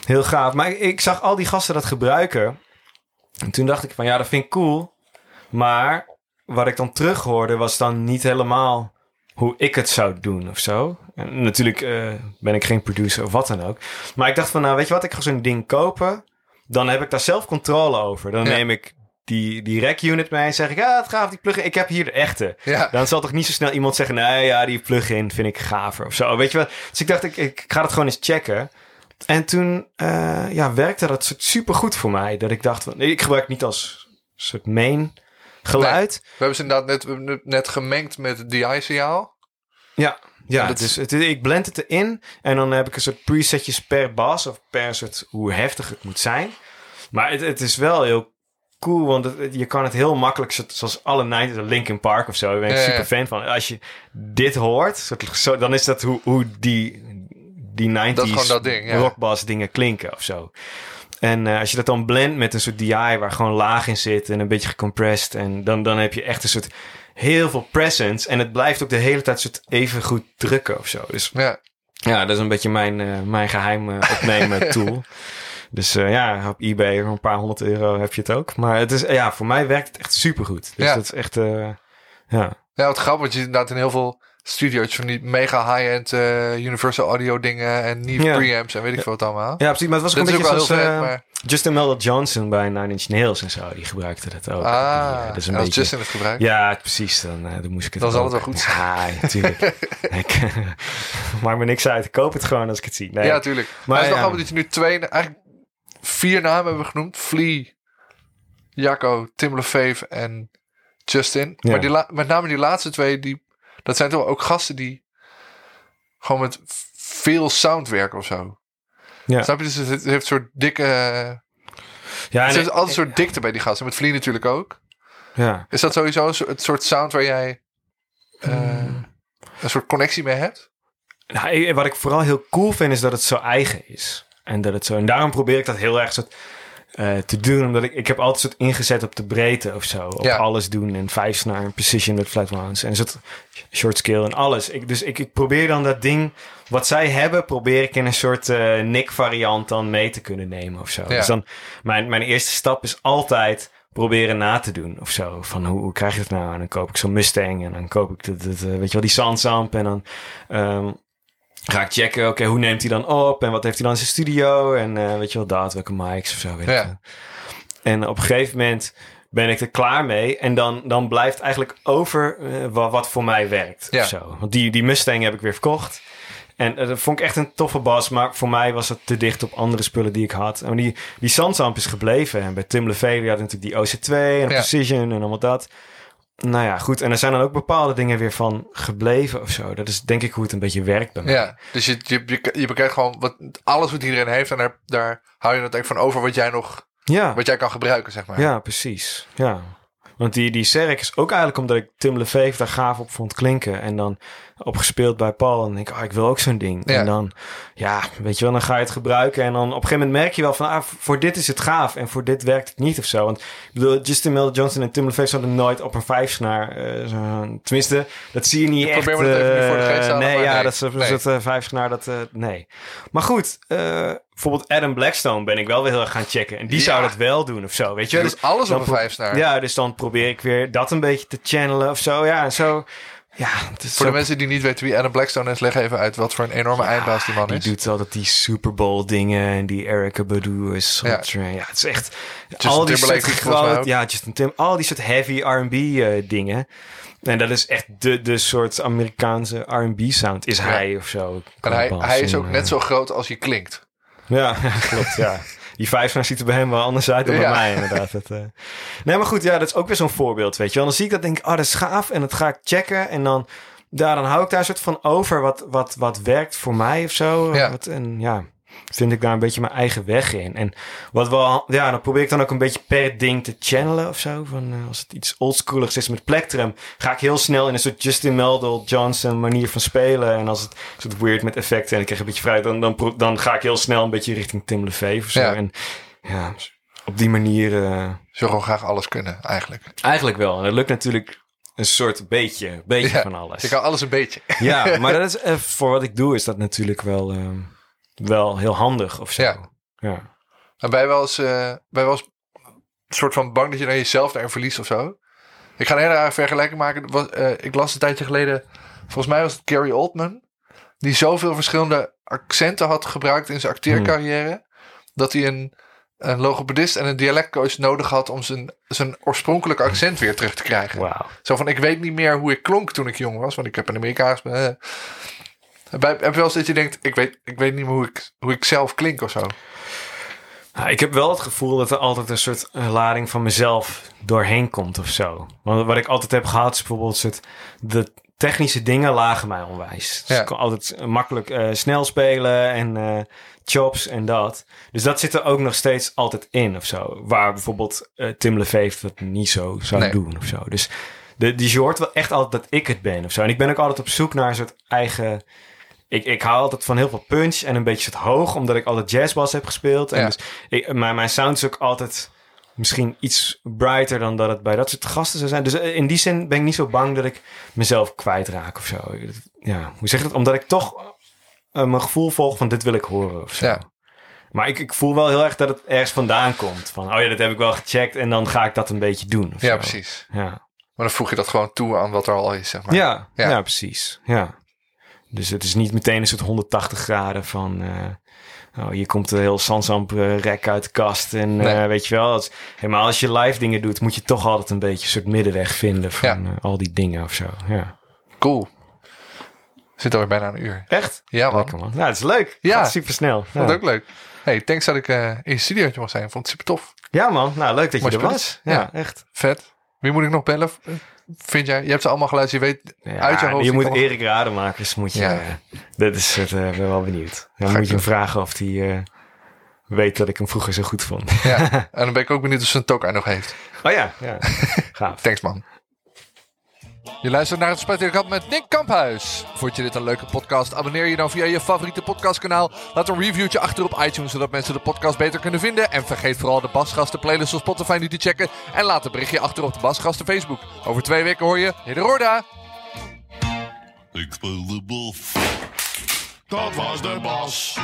heel gaaf. Maar ik, ik zag al die gasten dat gebruiken. En toen dacht ik van ja, dat vind ik cool. Maar wat ik dan terug hoorde was dan niet helemaal hoe ik het zou doen of zo. En natuurlijk eh, ben ik geen producer of wat dan ook. Maar ik dacht van nou weet je wat, ik ga zo'n ding kopen. Dan heb ik daar zelf controle over. Dan Ja. neem ik die, die rack unit mee en zeg ik ja, het gaaf die plugin. Ik heb hier de echte. Ja. Dan zal toch niet zo snel iemand zeggen nee ja, die plugin vind ik gaver of zo. Weet je wel. Dus ik dacht ik, ik ga het gewoon eens checken. En toen eh, ja, werkte dat soort super goed voor mij. Dat ik dacht nee, ik gebruik niet als soort main geluid. We hebben ze inderdaad net, net gemengd met het DI-signaal. Ja, ja dat- dus het, ik blend het erin en dan heb ik een soort presetjes per bas of per soort hoe heftig het moet zijn. Maar het, het is wel heel cool, want het- je kan het heel makkelijk, zo- zoals alle 90 Linkin Park of zo, daar ben ik Ja, super fan van. Als je dit hoort, zo, dan is dat hoe, hoe die, die 90s Dat is gewoon dat ding, ja. rockbass dingen klinken of zo. En eh, als je dat dan blendt met een soort DI waar gewoon laag in zit en een beetje gecompressed. En dan, dan heb je echt een soort heel veel presence. En het blijft ook de hele tijd soort even goed drukken of zo. Dus Ja. ja, dat is een beetje mijn, eh, mijn geheim eh, opnemen tool. Dus eh, ja, op eBay voor een paar honderd euro heb je het ook. Maar het is, ja, voor mij werkt het echt supergoed. Dus Ja. dat is echt, eh, ja. Ja, wat grappig. want Je inderdaad in heel veel studio's van die mega high-end eh, Universal Audio dingen en Neve Ja. preamps en weet ik veel wat allemaal. Ja, precies. Maar het was Dat een beetje wel zoals heel vet, maar... Justin Melder Johnson bij Nine Inch Nails en zo. Die gebruikte dat ook. Die, Ah, dat is een en als beetje... Justin het gebruikt. Ja, precies. Dan, dan moest ik het Dan zal ook- het wel goed Ja, natuurlijk. ik, maakt me niks uit. Ik koop het gewoon als ik het zie. Nee. Ja, tuurlijk. Maar, Maar het is nog ja. grappig dat je nu twee, eigenlijk vier namen hebben genoemd. Flea, Jacco, Tim LeFave en Justin. Ja. Maar die met name die laatste twee, die, dat zijn toch ook gasten die gewoon met veel sound werken of zo. Ja. Snap je? Dus het, heeft een soort dikke... ja, er zit altijd een soort dikte bij die gasten. Met Flea natuurlijk ook. ja. Is dat sowieso een soort- het soort sound waar jij eh, Hmm. een soort connectie mee hebt? Nou, wat ik vooral heel cool vind is dat het zo eigen is. En dat het zo. En daarom probeer ik dat heel erg soort, eh, te doen. Omdat ik, ik heb altijd soort ingezet op de breedte of zo. Op Ja. alles doen. En vijf snaar en precision met flat ones. En soort short scale en alles. Ik, dus ik, ik probeer dan dat ding. Wat zij hebben, probeer ik in een soort eh Nick variant dan mee te kunnen nemen of zo. Ja. Dus dan, mijn, mijn eerste stap is altijd proberen na te doen of zo. Van hoe, hoe krijg je het nou? En dan koop ik zo'n Mustang en dan koop ik de, de, de- weet je wel, die Sansamp en dan ehm, ga ik checken, oké, hoe neemt hij dan op en wat heeft hij dan in zijn studio en eh, weet je wel, dat, welke mics of zo. Weet Ja. ik. En op een gegeven moment ben ik er klaar mee en dan, dan blijft eigenlijk over eh, wat, wat voor mij werkt Ja. of zo. Want die, die Mustang heb ik weer verkocht. En eh, dat vond ik echt een toffe bas, maar voor mij was het te dicht op andere spullen die ik had. En die, die Sansamp is gebleven. En bij Tim LeVay, die had natuurlijk die OC2 en Ja. Precision en allemaal dat. Nou ja, goed. En er zijn dan ook bepaalde dingen weer van gebleven of zo. Dat is denk ik hoe het een beetje werkt bij mij. Ja, dus je, je, je, je bekijkt gewoon wat, alles wat iedereen heeft en daar, daar hou je het eigenlijk van over wat jij nog Ja, wat jij kan gebruiken, zeg maar. ja precies. Ja. Want die, die Serk is ook eigenlijk omdat ik Tim LeVeef daar gaaf op vond klinken. En dan opgespeeld bij Paul. En denk ik, oh, ik wil ook zo'n ding. Ja. En dan, ja, weet je wel, dan ga je het gebruiken. En dan op een gegeven moment merk je wel van, ah, voor dit is het gaaf. En voor dit werkt het niet of zo. Want ik bedoel, Justin Mel Johnson en Tim zouden nooit op een vijfsnaar... eh zo- tenminste, dat zie je niet Ik echt. probeer me dat even voor de eh, geest halen, nee, maar ja, nee. dat is Nee. dat uh, vijfsnaar, dat, eh, nee. Maar goed, eh, bijvoorbeeld Adam Blackstone ben ik wel weer heel erg gaan checken. En die Ja. zou dat wel doen of zo, weet je. Doet alles op een vijfsnaar. Ja, dus dan probeer ik weer dat een beetje te channelen of zo. Ja, en zo. Ja, Voor de mensen die niet weten wie Adam Blackstone is, leg even uit wat voor een enorme eindbaas die man die is. doet altijd die Super Bowl dingen en die Erica Badu is Ja. soort, ja. het is echt Justin al die soort groot, ja, Justin Tim, al die soort heavy R&B eh, dingen. En dat is echt de, de soort Amerikaanse R&B sound is hij of zo. En hij, hij is ook eh, net zo groot als hij klinkt. Ja, klopt, ja. Die vijfsnaar ziet er bij hem wel anders uit dan Ja. bij mij, inderdaad. Dat, eh. Nee, maar goed, ja, dat is ook weer zo'n voorbeeld, weet je wel. Dan zie ik dat denk ik, oh, dat is gaaf. En dat ga ik checken. En dan, ja, dan hou ik daar een soort van over wat, wat, wat werkt voor mij of zo. Ja. Wat, en ja, vind ik daar een beetje mijn eigen weg in. En wat wel, ja, dan probeer ik dan ook een beetje per ding te channelen of zo. Van, eh, als het iets oldschooligs is met Plectrum, ga ik heel snel in een soort Justin Meldal Johnson manier van spelen. En als het een soort weird met effecten en ik krijg een beetje vrij, dan, dan, dan ga ik heel snel een beetje richting Tim LeVeef of zo. Ja. En ja, op die manier... eh, Ze wil gewoon graag alles kunnen, eigenlijk. eigenlijk wel. En dat lukt natuurlijk een soort beetje, beetje Ja, van alles. Je kan alles een beetje. Ja, maar dat is, eh, voor wat ik doe is dat natuurlijk wel, ehm, wel heel handig of zo. Ja. ja. En je wel eens, eh, je wel eens een soort van bang dat je dan jezelf daarin verliest of zo? Ik ga een hele rare vergelijking maken. Was, eh, ik las een tijdje geleden, volgens mij was het Gary Oldman, die zoveel verschillende accenten had gebruikt in zijn acteercarrière, dat hij een, een logopedist en een dialectcoach nodig had om zijn, zijn oorspronkelijke accent weer terug te krijgen. Wauw. Zo van, ik weet niet meer hoe ik klonk toen ik jong was, want ik heb een Amerikaans... Heb je wel eens dat je denkt, ik weet, ik weet niet meer hoe ik, hoe ik zelf klink of zo? Nou, ik heb wel het gevoel dat er altijd een soort eh, lading van mezelf doorheen komt of zo. Want wat ik altijd heb gehad is bijvoorbeeld soort... De technische dingen lagen mij onwijs. Dus Ja. ik kon altijd makkelijk eh, snel spelen en eh, chops en dat. Dus dat zit er ook nog steeds altijd in of zo. Waar bijvoorbeeld Tim LeVeef dat niet zo zou Nee. doen of zo. Dus de, dus je hoort wel echt altijd dat ik het ben of zo. En ik ben ook altijd op zoek naar een soort eigen... Ik, ik hou altijd van heel veel punch en een beetje het hoog, omdat ik altijd jazzbass heb gespeeld. En Ja. dus ik, mijn, mijn sound is ook altijd misschien iets brighter dan dat het bij dat soort gasten zou zijn. Dus eh, in die zin ben ik niet zo bang dat ik mezelf kwijtraak of zo. Ja, hoe zeg je dat? Omdat ik toch eh, mijn gevoel volg van dit wil ik horen of zo. Ja. Maar ik, ik voel wel heel erg dat het ergens vandaan komt. Van, oh ja, dat heb ik wel gecheckt en dan ga ik dat een beetje doen. Ja, zo. precies. Ja. Maar dan voeg je dat gewoon toe aan wat er al is, zeg maar. Ja, Ja. ja. precies. Ja. Dus het is niet meteen een soort 180 graden van... eh, oh, hier komt een heel Sansamp eh, rek uit de kast. En Nee. eh, weet je wel, als, helemaal als je live dingen doet... moet je toch altijd een beetje een soort middenweg vinden van Ja. al die dingen of zo. Ja. Cool. Zit alweer bijna een uur. Echt? Ja, man. Lekker man. Nou, het is leuk. Ja. Gaat super snel. Ja. Vond ook leuk. Hey, thanks dat ik in je studiootje mag zijn. Vond het super tof. ja man, nou leuk dat je er was. Ja, Ja. echt. Vet. Wie moet ik nog bellen? Vind jij? Je hebt ze allemaal geluisterd. Je weet Ja, uit je hoofd. je moet Erik Rademakers moet je... Ja. dat is het, eh, ben wel benieuwd. Dan Ga moet je hem vragen of hij eh, weet dat ik hem vroeger zo goed vond. Ja. En dan ben ik ook benieuwd of ze een tokai nog heeft. Oh ja, ja. Gaaf. Thanks, man. Je luistert naar het Spijtirkant met Nick Kamphuis. Vond je dit een leuke podcast? Abonneer je dan via je favoriete podcastkanaal. Laat een reviewtje achter op iTunes, zodat mensen de podcast beter kunnen vinden. En vergeet vooral de Basgasten playlist op Spotify niet te checken. En laat een berichtje achter op de Basgasten Facebook. Over twee weken hoor je Hidde Roorda. Ik speel de bos. Dat was de bas.